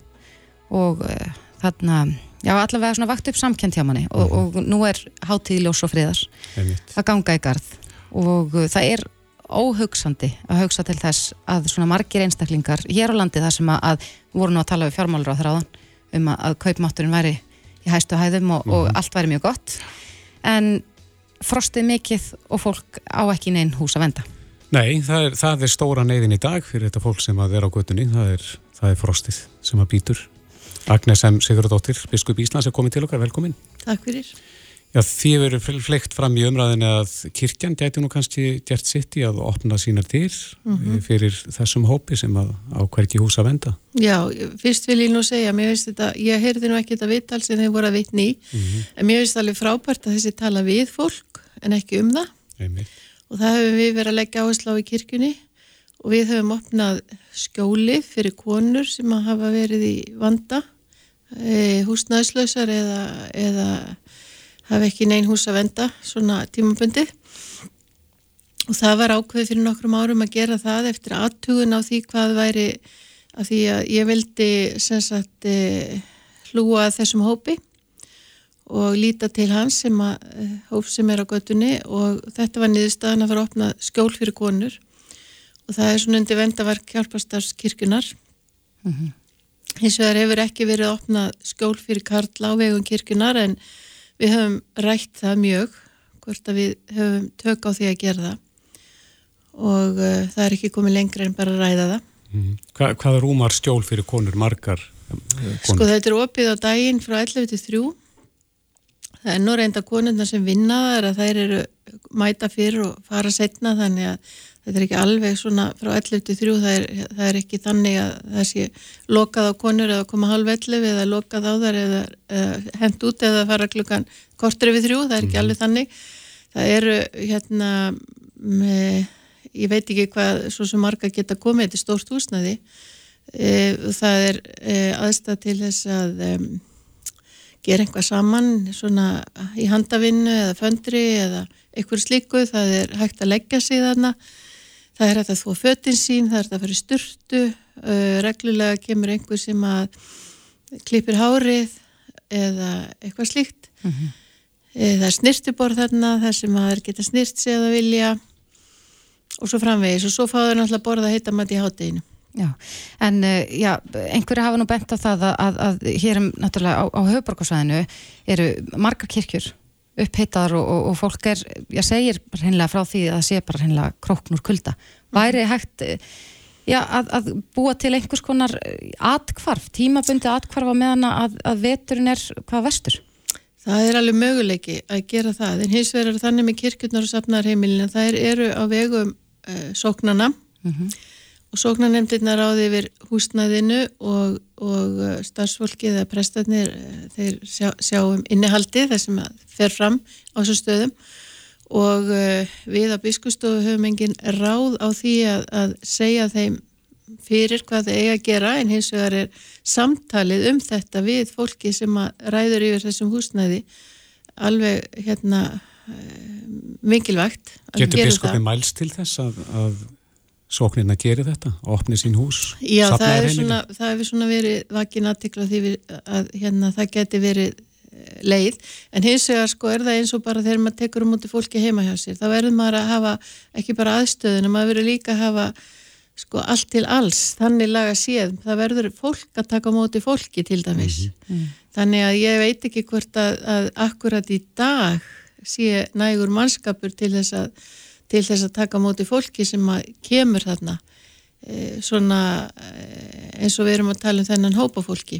og þarna Já, allavega svona vakt upp samkjönd hjá manni og, og nú er hátíð ljós og friðar að ganga í gard og það er óhugsandi að hugsa til þess að svona margir einstaklingar hér á landi þar sem að, að voru nú að tala við fjármálur á þráðan um að, að kaupmátturinn væri í hæstu hæðum og, mm -hmm. og mhm. allt væri mjög gott en frostið mikið og fólk á ekki neinn hús að venda. Nei, það er, það er stóra neyðin í dag fyrir þetta fólk sem að er á göttunni, það er, það er frostið sem að býtur Agnes M. Sigurðardóttir, biskup Íslands er komið til okkar, velkomin. Takk fyrir. Já, því verður fleikt fram í umræðinu að kirkjan gæti nú kannski gert sitt í að opna sínar dyr mm -hmm. fyrir þessum hópi sem að á hverki hús að venda. Já, fyrst vil ég nú segja, mér finnst þetta, ég heyrði nú ekki þetta vittal sem þeir voru að vitni í, mm -hmm. en mér finnst alveg frábært að þessi tala við fólk en ekki um það. Einmitt. Og það hefur við verið að leggja áherslu á í kirkjunni og við höfum opnað skjóli fyrir konur sem hafa verið í vanda e, húsnæðslausar eða, eða hafa ekki neyn hús að venda svona tímabundi og það var ákveð fyrir nokkrum árum að gera það eftir aðtugun á því hvað væri að því að ég vildi sagt, e, hlúa þessum hópi og líta til hans sem að e, hóp sem er á göttunni og þetta var niðurstaðan að fara að opna skjól fyrir konur og það er svona undir vendavark hjálpastarskirkunar mm -hmm. Hins vegar hefur ekki verið opnað skjól fyrir Karla á vegum kirkunar en við höfum rætt það mjög hvort að við höfum tök á því að gera það og uh, það er ekki komið lengra en bara að ræða það. Mm. Hva, hvað er rúmar skjól fyrir konur margar? Konur? Sko þetta er opið á daginn frá 11 til 3. Er nú reynda konurna sem vinna það er að þær eru mæta fyrr og fara setna þannig að þetta er ekki alveg svona frá 11-3 það er, það er ekki þannig að það sé lokað á konur eða koma halv 11 eða lokað á þar eða, eða hend út eða fara klukkan kortur yfir þrjú, það er ekki mm. alveg þannig það eru hérna með, ég veit ekki hvað svo sem marga geta komið, þetta er stórt húsnaði e, það er e, aðstæð til þess að gera einhvað saman svona í handavinnu eða föndri eða einhver slíku, það er hægt að leggja sig þarna. Það er þetta þó föttin sín, það er þetta að fara í sturtu uh, reglulega kemur einhver sem að klipir hárið eða eitthvað slíkt. Mm -hmm. það er snirtuborð þarna þar sem að það geta snirt sig að vilja og svo framvegis. Og svo fáður náttúrulega borða að heita maður í hátteginu Já, en uh, já, einhverju hafa nú bent á það að, að, að hér um náttúrulega á, á höfuborgarsvæðinu eru margar kirkjur uppheitaðar og, og, og fólk er, ég segir hreinlega frá því að það sé bara hreinlega króknur kulda. Væri hægt já, að, að búa til einhvers konar atkvarf, tímabundi atkvarf á meðan að, að veturinn er hvað vestur? Það er alveg möguleiki að gera það, en hins vegar þannig með kirkjurnar og safnarheimilina, það eru á vegum uh, sóknana mm -hmm og sóknarnemndirna ráði yfir húsnæðinu og, og uh, starfsfólkið eða prestatnir uh, þeir sjá, sjá um innihaldi þar sem fer fram á þessu stöðum. Og uh, við á biskustofu höfum engin ráð á því að, að segja þeim fyrir hvað þeir eiga að gera en hins vegar er samtalið um þetta við fólki sem ræður yfir þessum húsnæði alveg hérna mikilvægt Getur biskupið mælst til þess að, að sóknirna gerir þetta, opni sín hús Já, það hefur svona, hef svona verið vakin aðtikla því að hérna, það geti verið eh, leið, en hins vegar sko er það eins og bara þegar maður tekur um út í fólki heima hjá sér, þá verður maður að hafa ekki bara aðstöðunum, maður verður líka að hafa sko allt til alls þannig laga séð, það verður fólk að taka móti fólki til dæmis. Mm. -hmm. þannig að ég veit ekki hvort að, að akkurat í dag sé nægur mannskapur til þess að til þess að taka móti fólki sem kemur þarna e, svona e, eins og við erum að tala um þennan hópa fólki.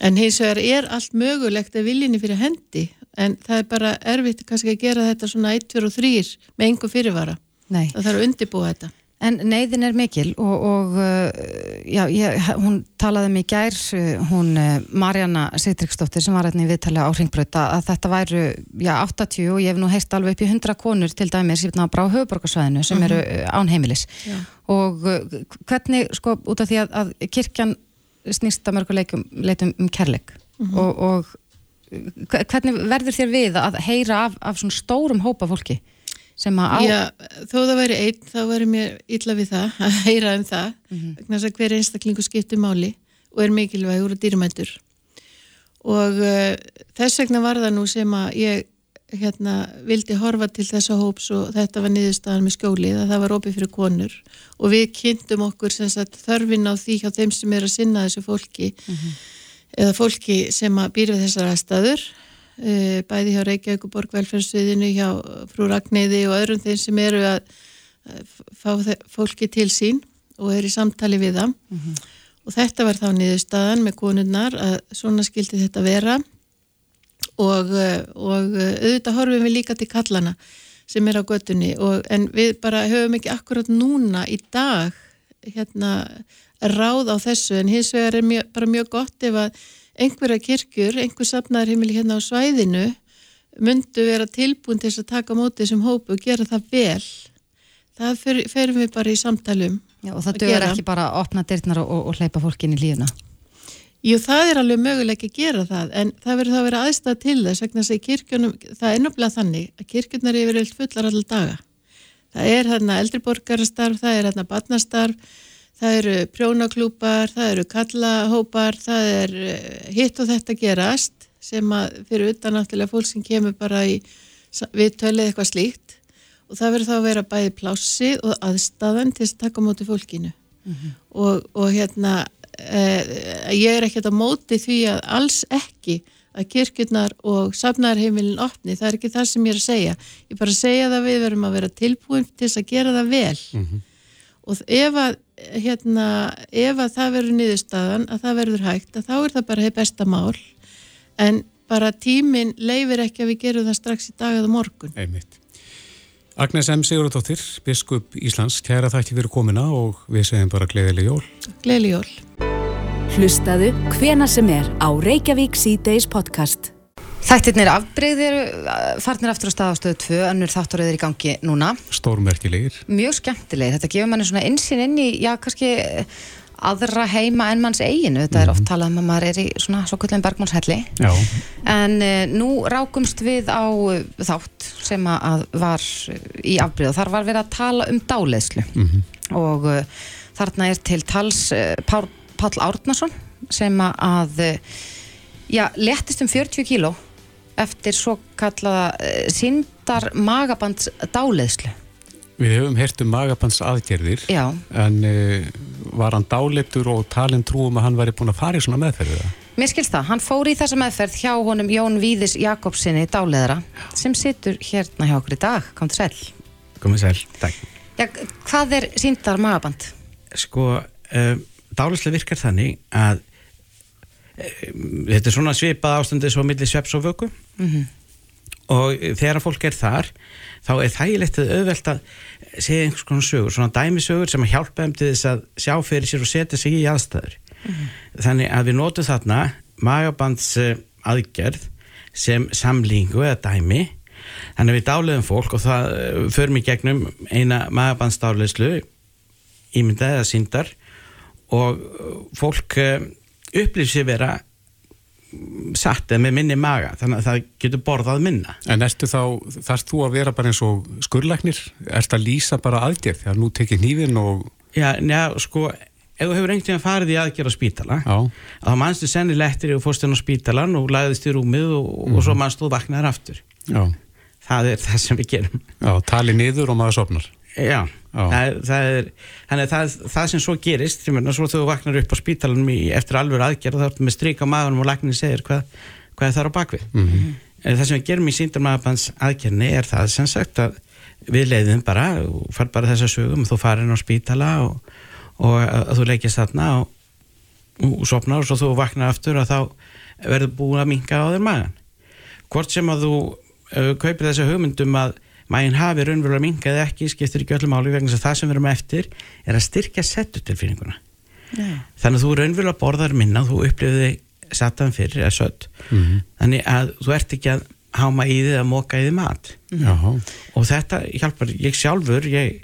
En hins vegar er allt mögulegt að viljinni fyrir hendi en það er bara erfitt kannski að gera þetta svona 1, 2 og 3 með einhver fyrirvara. Nei. það þarf að undibúa þetta En neyðin er mikil og, og uh, já, ég, hún talaði mig gær, uh, hún uh, Marjana Seytriksdóttir sem var hérna í viðtali á Ringbröta að þetta væru já, 80 og ég hef nú heist alveg upp í 100 konur til dæmis hérna á Bráhauðborgarsvæðinu sem eru mhm. án heimilis já. og hvernig sko út af því að, að kirkjan snýst að mörguleikum leitum um kærleik mm -hmm. og, og hvernig verður þér við að heyra af, af svona stórum hópa fólki? Sem að á... Já, þó það væri einn, þá væri mér illa við það að heyra um það, mm -hmm. vegna þess að hver einstaklingu skiptir máli og er mikilvægur og dýrmættur og uh, þess vegna var það nú sem að ég hérna vildi horfa til þessa hóps og þetta var niðurstaðan með skjólið að það var opið fyrir konur og við kynntum okkur sagt, þörfin á því hjá þeim sem er að sinna þessu fólki mm -hmm. eða fólki sem að býra þessar aðstæður bæði hjá Reykjavík og Borgvelferðsviðinu hjá frú Ragnæði og öðrum þeim sem eru að fá fólki til sín og er í samtali við það mm -hmm. og þetta var þá niðurstaðan með konunnar að svona skildi þetta vera. Og, eh, og eh, auðvitað horfum við líka til kallana sem er á göttunni og, en við bara höfum ekki akkurat núna í dag hérna ráð á þessu. En hins vegar er mjö, bara mjög gott ef að einhverja kirkjur, einhver safnarheimili hérna á svæðinu myndu vera tilbúin til að taka mótið sem hópu og gera það vel. Það fer, ferum við bara í samtalum Já, og það dögur ekki bara að opna dyrtnar og, og hleypa fólkin í lífuna Jú, það er alveg möguleik að gera það en það verður það að vera aðstæða til þess vegna að kirkjunum, það er náttúrulega þannig að kirkjurnar er yfir fullar allar daga. Það er hérna eldriborgarastarf, það er hérna barnastarf það eru prjónaklúpar, það eru kallahópar, það er eh, hitt og þetta gerast sem að fyrir utan náttúrulega fólk sem kemur bara í viðtölið eitthvað slíkt. Og það verður þá að vera bæði plássi og aðstafan til að taka móti fólkinu. Mm -hmm. og, og hérna eh, ég er ekkert á móti því að alls ekki að kirkurnar og safnarheimilin opni, það er ekki það sem ég er að segja. Ég er bara að segja það við verum að vera tilbúin til að gera það vel. Mm -hmm. Og ef að hérna, ef að það verður niðurstaðan að það verður hægt að þá er það bara hefur besta mál en bara tíminn leifir ekki að við gerum það strax í dag eða morgun Einmitt. Agnes M. Sigurðardóttir, biskup Íslands, kæra þætti fyrir komina og við segjum bara gleðileg jól. Gleðileg jól. Hlustaðu hvena sem er á Reykjavík C-Days podcast. Þættirnir afbreyðir farnir aftur á staðastöðu 2, önnur þátturöður í gangi núna. Stórmerkilegir. Mjög skemmtilegir. Þetta gefur manni svona insinn inn í, já, kannski aðra heima en manns eiginu þetta mm -hmm. er oft mhm. talað um að maður er í svona svo kvöldin bergmálshelli en uh, nú rákumst við á uh, þátt sem að var í afbríða, þar var verið að tala um dáleðslu mm -hmm. og uh, þarna er til tals Pál, Árnason sem að já, letist um 40 kíló eftir svo kallaða síndar magabands dáleðslu Við hefum hert um magabands aðgerðir Já. en uh, var hann dálitur og talin trúum að hann væri búin að fara í svona meðferðu það? Mér skilst það, hann fór í þessa meðferð hjá honum Jón Víðis Jakobsinni dáleðra sem situr hérna hjá okkur í dag kom til sæl Komið sæl, takk Já, Hvað er síndar magaband? Sko, uh, eh, dálislega virkar þannig að þetta er svona svipað ástandið svo millir sveps og vöku mm -hmm. og þegar fólk er þar þá er þægilegt að auðvelt að segja einhvers konar sögur, svona dæmisögur sem að hjálpa þeim til þess að sjá fyrir sér og setja sig í aðstæður. Mm -hmm. Þannig að við notum þarna magabands aðgerð sem samlínu eða dæmi þannig að við dáliðum fólk og það eh, förum í gegnum eina magabandsdáliðslu ímyndað eða síndar og fólk upplýf sér vera satt eða með minni maga þannig að það getur borðað minna En ertu þá, þarfst þú að vera bara eins og skurlæknir, erst að lýsa bara aðgerð þegar nú tekir nývin og Já, njá, sko, ef þú hefur einhvern veginn farið í aðgerð á spítala Já. þá mannstu sennilegtir og fórst henn á spítalan og lagðist í rúmið og, mm. og svo mhm. mannstu og vaknaður aftur Já. það er það sem við gerum Já, tali niður og maður sopnar Já, það, það er þannig að það, það sem svo gerist myrna, svo þú vaknar upp á spítalunum í, eftir alveg aðgerð þá ertu með stryk á maðunum og læknin segir hvað, hvað það er á bakvið mm -hmm. það sem við gerum í síndarmagabans aðgerðinni er það sem sagt að við leiðum bara og far bara þessa sögum þú farin á spítala og, og að þú leikist þarna og, og sopnar og svo þú vaknar aftur og þá verður búin að minga á þér magan hvort sem að þú uh, kaupir þessa hugmyndum að mægin hafi raunverulega mingað ekki, skiptir ekki öllum áli vegna þess að það sem við erum eftir er að styrkja settutilfinninguna yeah. þannig að þú raunverulega borðar minna þú upplifiði satan fyrir eða sött mm -hmm. þannig að þú ert ekki að háma í þið að móka í þið mat mm -hmm. og þetta hjálpar, ég sjálfur ég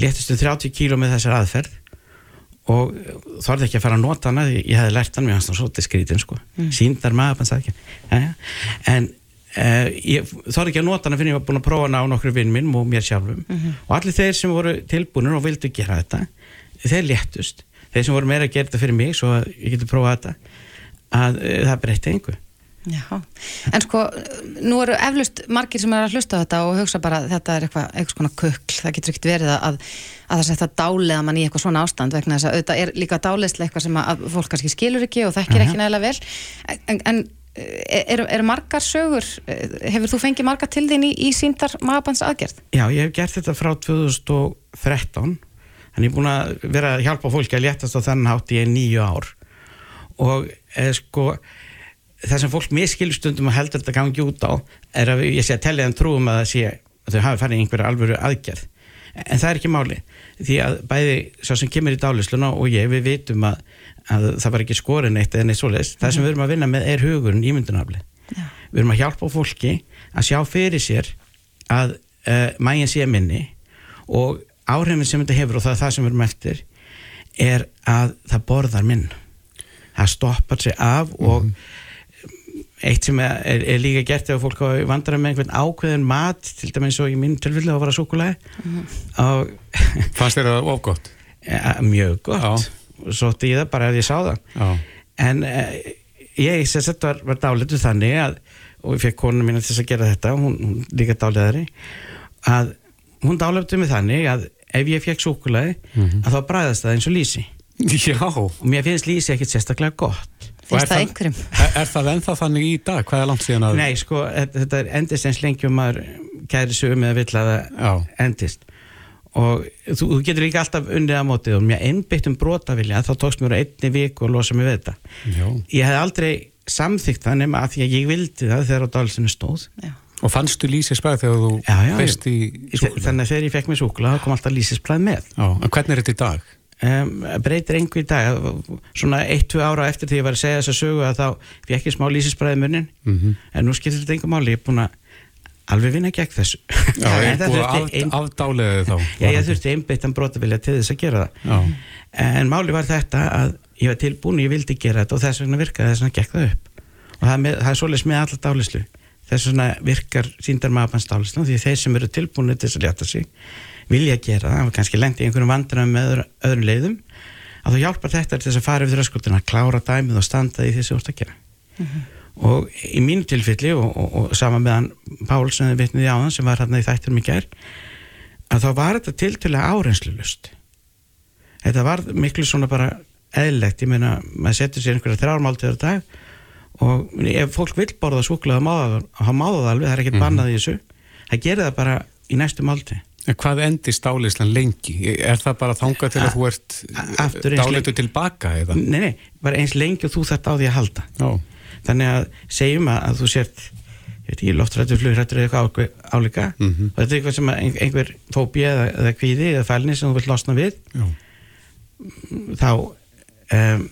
léttist um 30 kíló með þessar aðferð og þorði ekki að fara að nota hana ég hefði lært hann, mér hans þá svolítið skrítin sko. mm. síndar maður en Uh, ég þarf ekki að nota hana fyrir ég var búin að prófa hana á nokkru vinn minn og mér sjálfum. Mm -hmm. og allir þeir sem voru tilbúinur og vildu gera þetta þeir léttust, þeir sem voru meira að gera þetta fyrir mig svo að ég geti prófað þetta að uh, það breytti einhver Já, en sko nú eru eflust margir sem er að hlusta á þetta og hugsa bara að þetta er eitthvað, eitthvað svona kökl, það getur ekkert verið að, að það setja dálega mann í eitthvað svona ástand vegna þess að auðvitað er líka dálegslega eitthvað sem að fólk kannski skilur ekki og þekkir uh -huh. ekki nægilega vel. En, en er, er margar sögur hefur þú fengið margar til þín í, í síndar magabans aðgerð? Já, ég hef gert þetta frá 2013 þannig ég er búin að vera að hjálpa fólki að léttast á þennan hátt í nýju ár og eh, sko það sem fólk miskilstundum og heldur þetta gangi út á er að ég sé að þeim trúum að það sé að þau hafi farið einhverja alvöru aðgerð en það er ekki máli því að bæði svo sem kemur í dálisluna og ég við vitum að að það var ekki skorin eitt eða neitt svoleiðis. Það sem við erum að vinna með er hugurinn ímyndunafli. Við erum að hjálpa fólki að sjá fyrir sér að uh, mægin sé minni og áhrifin sem þetta hefur og það er það sem við erum eftir er að það borðar minn. Það stoppar sig af mm -hmm. og eitt sem er, er, er líka gert ef fólk vandrar með einhvern ákveðin mat til dæmis og í minn tilfelli að vara súkulæði mm -hmm. Fannst þér það ofgótt? Ja, mjög gott Já sótti ég það bara ef ég sá það Já. en eh, ég sem sagt var, var dálitur þannig að, og ég fekk konuna mín til þess að gera þetta hún, hún líka dáliðari að hún dálitur mig þannig að ef ég fekk súkulæði mm -hmm. að þá bræðast það eins og lísi Já. og mér finnst lísi ekkert sérstaklega gott finnst það einhverjum er, er það ennþá þannig í dag? Hvað er langt síðan að Nei sko, þetta er endist eins lengi um að kæri sögum eða vill að það endist og þú, þú getur ekki alltaf unnið að mótið og mér einbytt um brotavilja þá tókst mér einni vik og losa mig við þetta Já. ég hef aldrei samþygt það nema að því að ég vildi það þegar á dalsinu stóð Já. Og fannstu lísisbræð þegar þú já, í súkulega? Þannig að þegar ég fekk mér súkulega þá kom alltaf lísisbræð með. Já, en hvernig er þetta í dag? Um, breytir einhver í dag svona 1-2 ára eftir því ég var að segja þess að sögu að þá fekk ég smá lísisbræði munnin mm -hmm. en nú skilur þetta einhver máli ég er búin að alveg vinna gegn þessu. Já, ég ein... afdálega þá Já, ég þurfti einbeittan brotabilja til þess að gera það. Já. en máli var þetta að ég var tilbúin, ég vildi gera þetta og þess vegna virkaði þess vegna gegn það upp. Og það, með, það er svolítið með allar dálislu þess vegna virkar síndar maðurbanns dálislu því þeir sem eru tilbúin til þess að létta sig vilja gera það, kannski lendi í einhverjum vandræðum með öðru, öðrum leiðum að þú hjálpar þetta til þess að fara yfir öskuldina að klára dæmið og standa í því sem að og í mínu tilfelli og, og, og sama meðan Pál sem þið vitniði á þann sem var hérna í þættir mikið er að þá var þetta tiltölega árenslu lust þetta var miklu svona bara eðlegt, ég meina, maður setur sér einhverja þrjármáltiður dag og ef fólk vil borða súkulega þá máða það alveg, það er ekkert mm -hmm. bannað í þessu það gerir það bara í næstu málti En hvað endir stáleislan lengi? Er það bara þangað til að þú ert dáleitu tilbaka eða? Nei, nei, bara eins lengi og þú þarft á því að halda. Já. Þannig að segjum að, að þú sért, ég veit ekki, loftrættur, flugrættur eða eitthvað álíka mm -hmm. og þetta er eitthvað sem einhver fóbi eða, eða kvíði eða fælni sem þú vilt losna við, Já. þá, um,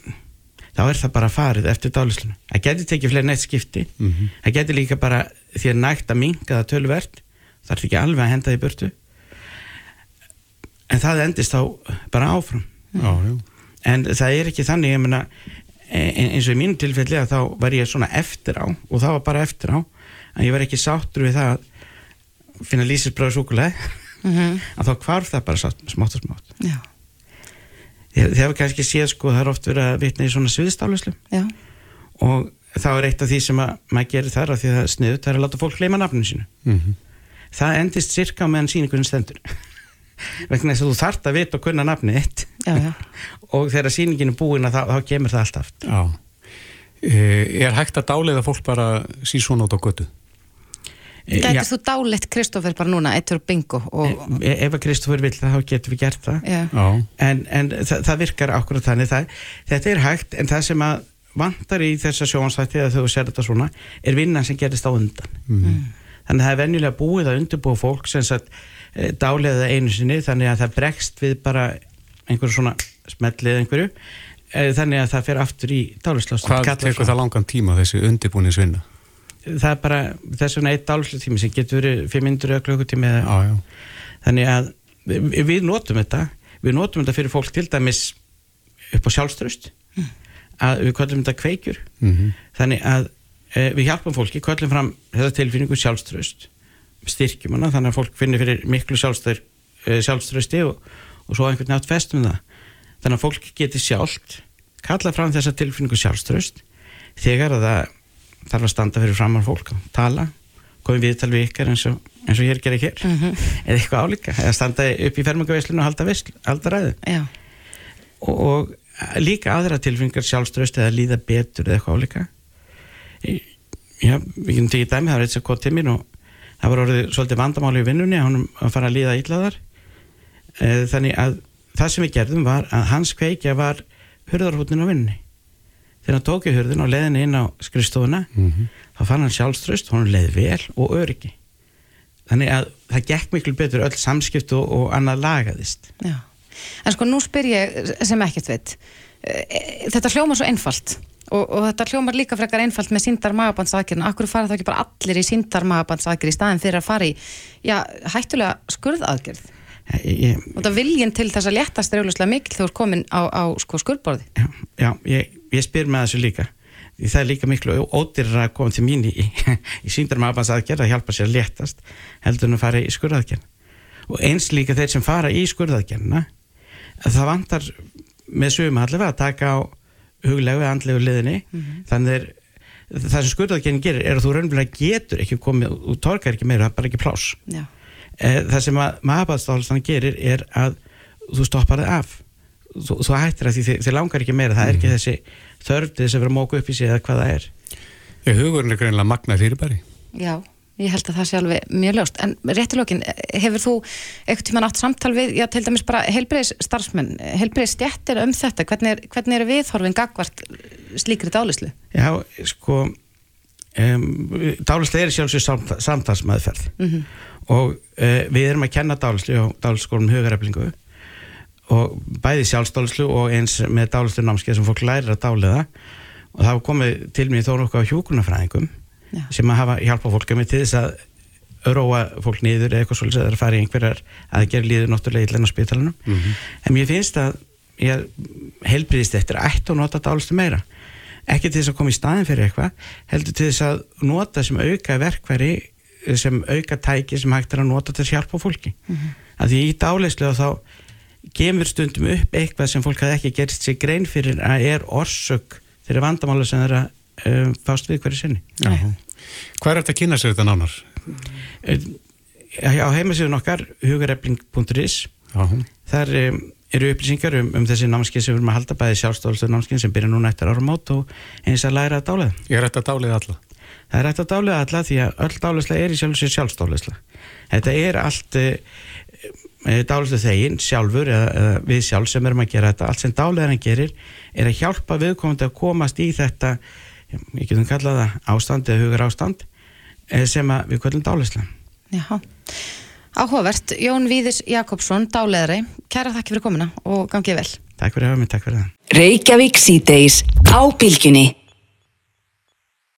þá er það bara farið eftir dáleislunum. Það getur tekið fleiri neitt skipti, mm -hmm. það getur líka bara því að nægt að minga það tölvert, þarf ekki alveg að henda því burtu en það endist þá bara áfram já, já. en það er ekki þannig e, e, eins og í mínu tilfelli að þá var ég svona eftir á og það var bara eftir á en ég var ekki sáttur við það að finna lísisbröðu súkuleg mm -hmm. að þá kvarf það bara sátt, smátt og smátt. Já. þegar við kannski séð sko það er oft verið að vitna í svona sviðstáluslu og þá er eitt af því sem að maður gerir þar að því að það er sniðut það er að láta fólk leima nafninu sínu. Mm -hmm. það endist cirka meðan síningunum stendur. Vegna þess að þú þart að vita og kunna nafni eitt og þegar síningin er búin þá, þá kemur það allt aft Já. Eh, er hægt að dáleiða fólk bara síðan át á götu? Gætið þú dáleitt Kristófer bara núna, eittur bingo og... e Ef að Kristófer vil það, þá getur við gert það. En, en það, það virkar ákveður þannig. Það, þetta er hægt en það sem að vantar í þessa sjóansætti að þau sér þetta svona, er vinnan sem gerist á undan. Mm. þannig að það er venjulega búið að undirbúa fólk sem sagt Eh, dáliða einu sinni þannig að það bregst við bara einhverju svona smellið einhverju eh, þannig að það fer aftur í dáliðslást Hvað tekur það langan tíma þessi undirbúni svinna? Það er bara þess vegna eitt dáliðslátími sem getur verið 500 klukkutími þannig að við, við notum þetta við notum þetta fyrir fólk til dæmis upp á sjálfströst mm. að við kvöldum þetta kveikjur mm -hmm. þannig að e, við hjálpum fólki, kvöldum fram þetta tilfinningu sjálfströst styrkjum hana þannig að fólk finnir fyrir miklu sjálfströsti og, og svo einhvern nátt festum það. Þannig að fólk geti sjálft kalla fram þessa tilfinningu sjálfströst þegar að það þarf að standa fyrir framar fólk og tala komið viðtal við ykkar eins og, eins og hér gerir hér. Mm -hmm. eða eitthvað álíka eða standa upp í fermingaveislinu og halda, veisl, halda ræðu. Og, og líka aðra tilfinningar sjálfströst eða líða betur eða eitthvað álíka. Já, við getum tekið dæmi það eitt sem kom til mér og það var orðið svolítið vandamáli í vinnunni að fara að líða íllaðar þannig að það sem við gerðum var að hans kveikja var hurðarhútin á vinnunni. Þegar hann tók í hurðin og leiðin inn á skrifstofuna mm -hmm. þá fann hann sjálfströst hann leið vel og öryggi. Þannig að það gekk miklu betur öll samskipt og, og annað lagaðist. Já. En sko nú spyr ég sem ekkert veit eh, þetta hljóma svo einfalt Og, og þetta hljómar líka frekar einfalt með síndar magabandsaðgerðin, akkur fara það ekki bara allir í síndar magabandsaðgerð í staðin fyrir að fara í já, hættulega skurðaðgerð ég, og það viljinn til þess að léttast er auðvitað mikil þegar þú er komin á, á sko, skurðborði Já, já ég, ég spyr með þessu líka. Það er líka miklu ódýrar að koma til mín í, í, í síndar magabandsaðgerð að hjálpa sér að léttast heldur en að fara í skurðaðgerð. Og eins líka þeir sem fara í skurðaðgerðina það vantar með sögum allavega að taka á huglegu, andlegu liðinni. Mm -hmm. þannig er það sem skurðaðgennin gerir er að þú raunverulega getur ekki komið og torkar ekki meira, það er bara ekki plás Já. Eh, það sem að maðurbaðstálstan gerir er að þú stoppar það af. Þú, þú hættir að því þið, þið langar ekki meira. Það er ekki mhm. þessi þörfið sem verður að móka upp í sig eða hvað það er. Ég hugurinn er greinlega magna fyrirbæri. Já Ég held að það sé alveg mjög ljóst, en réttilókin, hefur þú eitthvað tíma nátt samtal við, já til dæmis bara helbreyðs starfsmenn, helbreyðs stjættir um þetta, hvernig er, hvernig er viðhorfin gagvart slíkri dálislu? Já, sko, um, dálislega er sjálfsög samt, samtalsmaðferð mm -hmm. Og uh, við erum að kenna dálislu á dálisskólum hugareflingu. Og bæði sjálfsdálislu og eins með dálislu námskeið sem fólk lærir að dáliða og það hafa komið til mér þó nokkuð á hjókunafræðingum sem að hafa hjálpa fólk með til þess að róa fólk niður eða eitthvað svolítið að fara í einhverjar aðgerð líður náttúrulega í lennar spítalunum mm -hmm. en mér finnst að ég helbriðist eftir ætt og nota dálistu meira. Ekki til þess að koma í staðin fyrir eitthvað heldur til þess að nota sem auka verkværi sem auka tæki sem hægt er að nota til að hjálpa fólki mm -hmm. að því í dálislega þá gemur stundum upp eitthvað sem fólk hafi ekki gerist sér grein fyrir að er orsök þeirra vandamála sem þeirra um, fást við hverju sinni Hvað er þetta að kynna sér þetta nánar? Á heimasíðun okkar hugarefling.is þar um, eru upplýsingar um, um þessi námskið sem við erum að halda bæði sjálfstoflstu námskið sem byrja núna eftir árum átt og eins að læra að dálega. Ég er þetta að dálega alla? Það er þetta að dálega alla því að öll dálegslega er í sjálfsveit sjálfstoflesla. Þetta er allt e, e, dálegslega þegin sjálfur eða, eða við sjálf sem erum að gera þetta. Allt sem dálegarinn gerir er að hjálpa viðkomandi að komast í þetta, ég getum kallað það ástand eða hugur ástand e, sem við kvöldum dálegslega. Jáhá. Áhugavert, Jón Víðis Jakobsson, dáleðari, kæra þakki fyrir komina og gangið vel. Takk fyrir að hafa mig, takk fyrir það.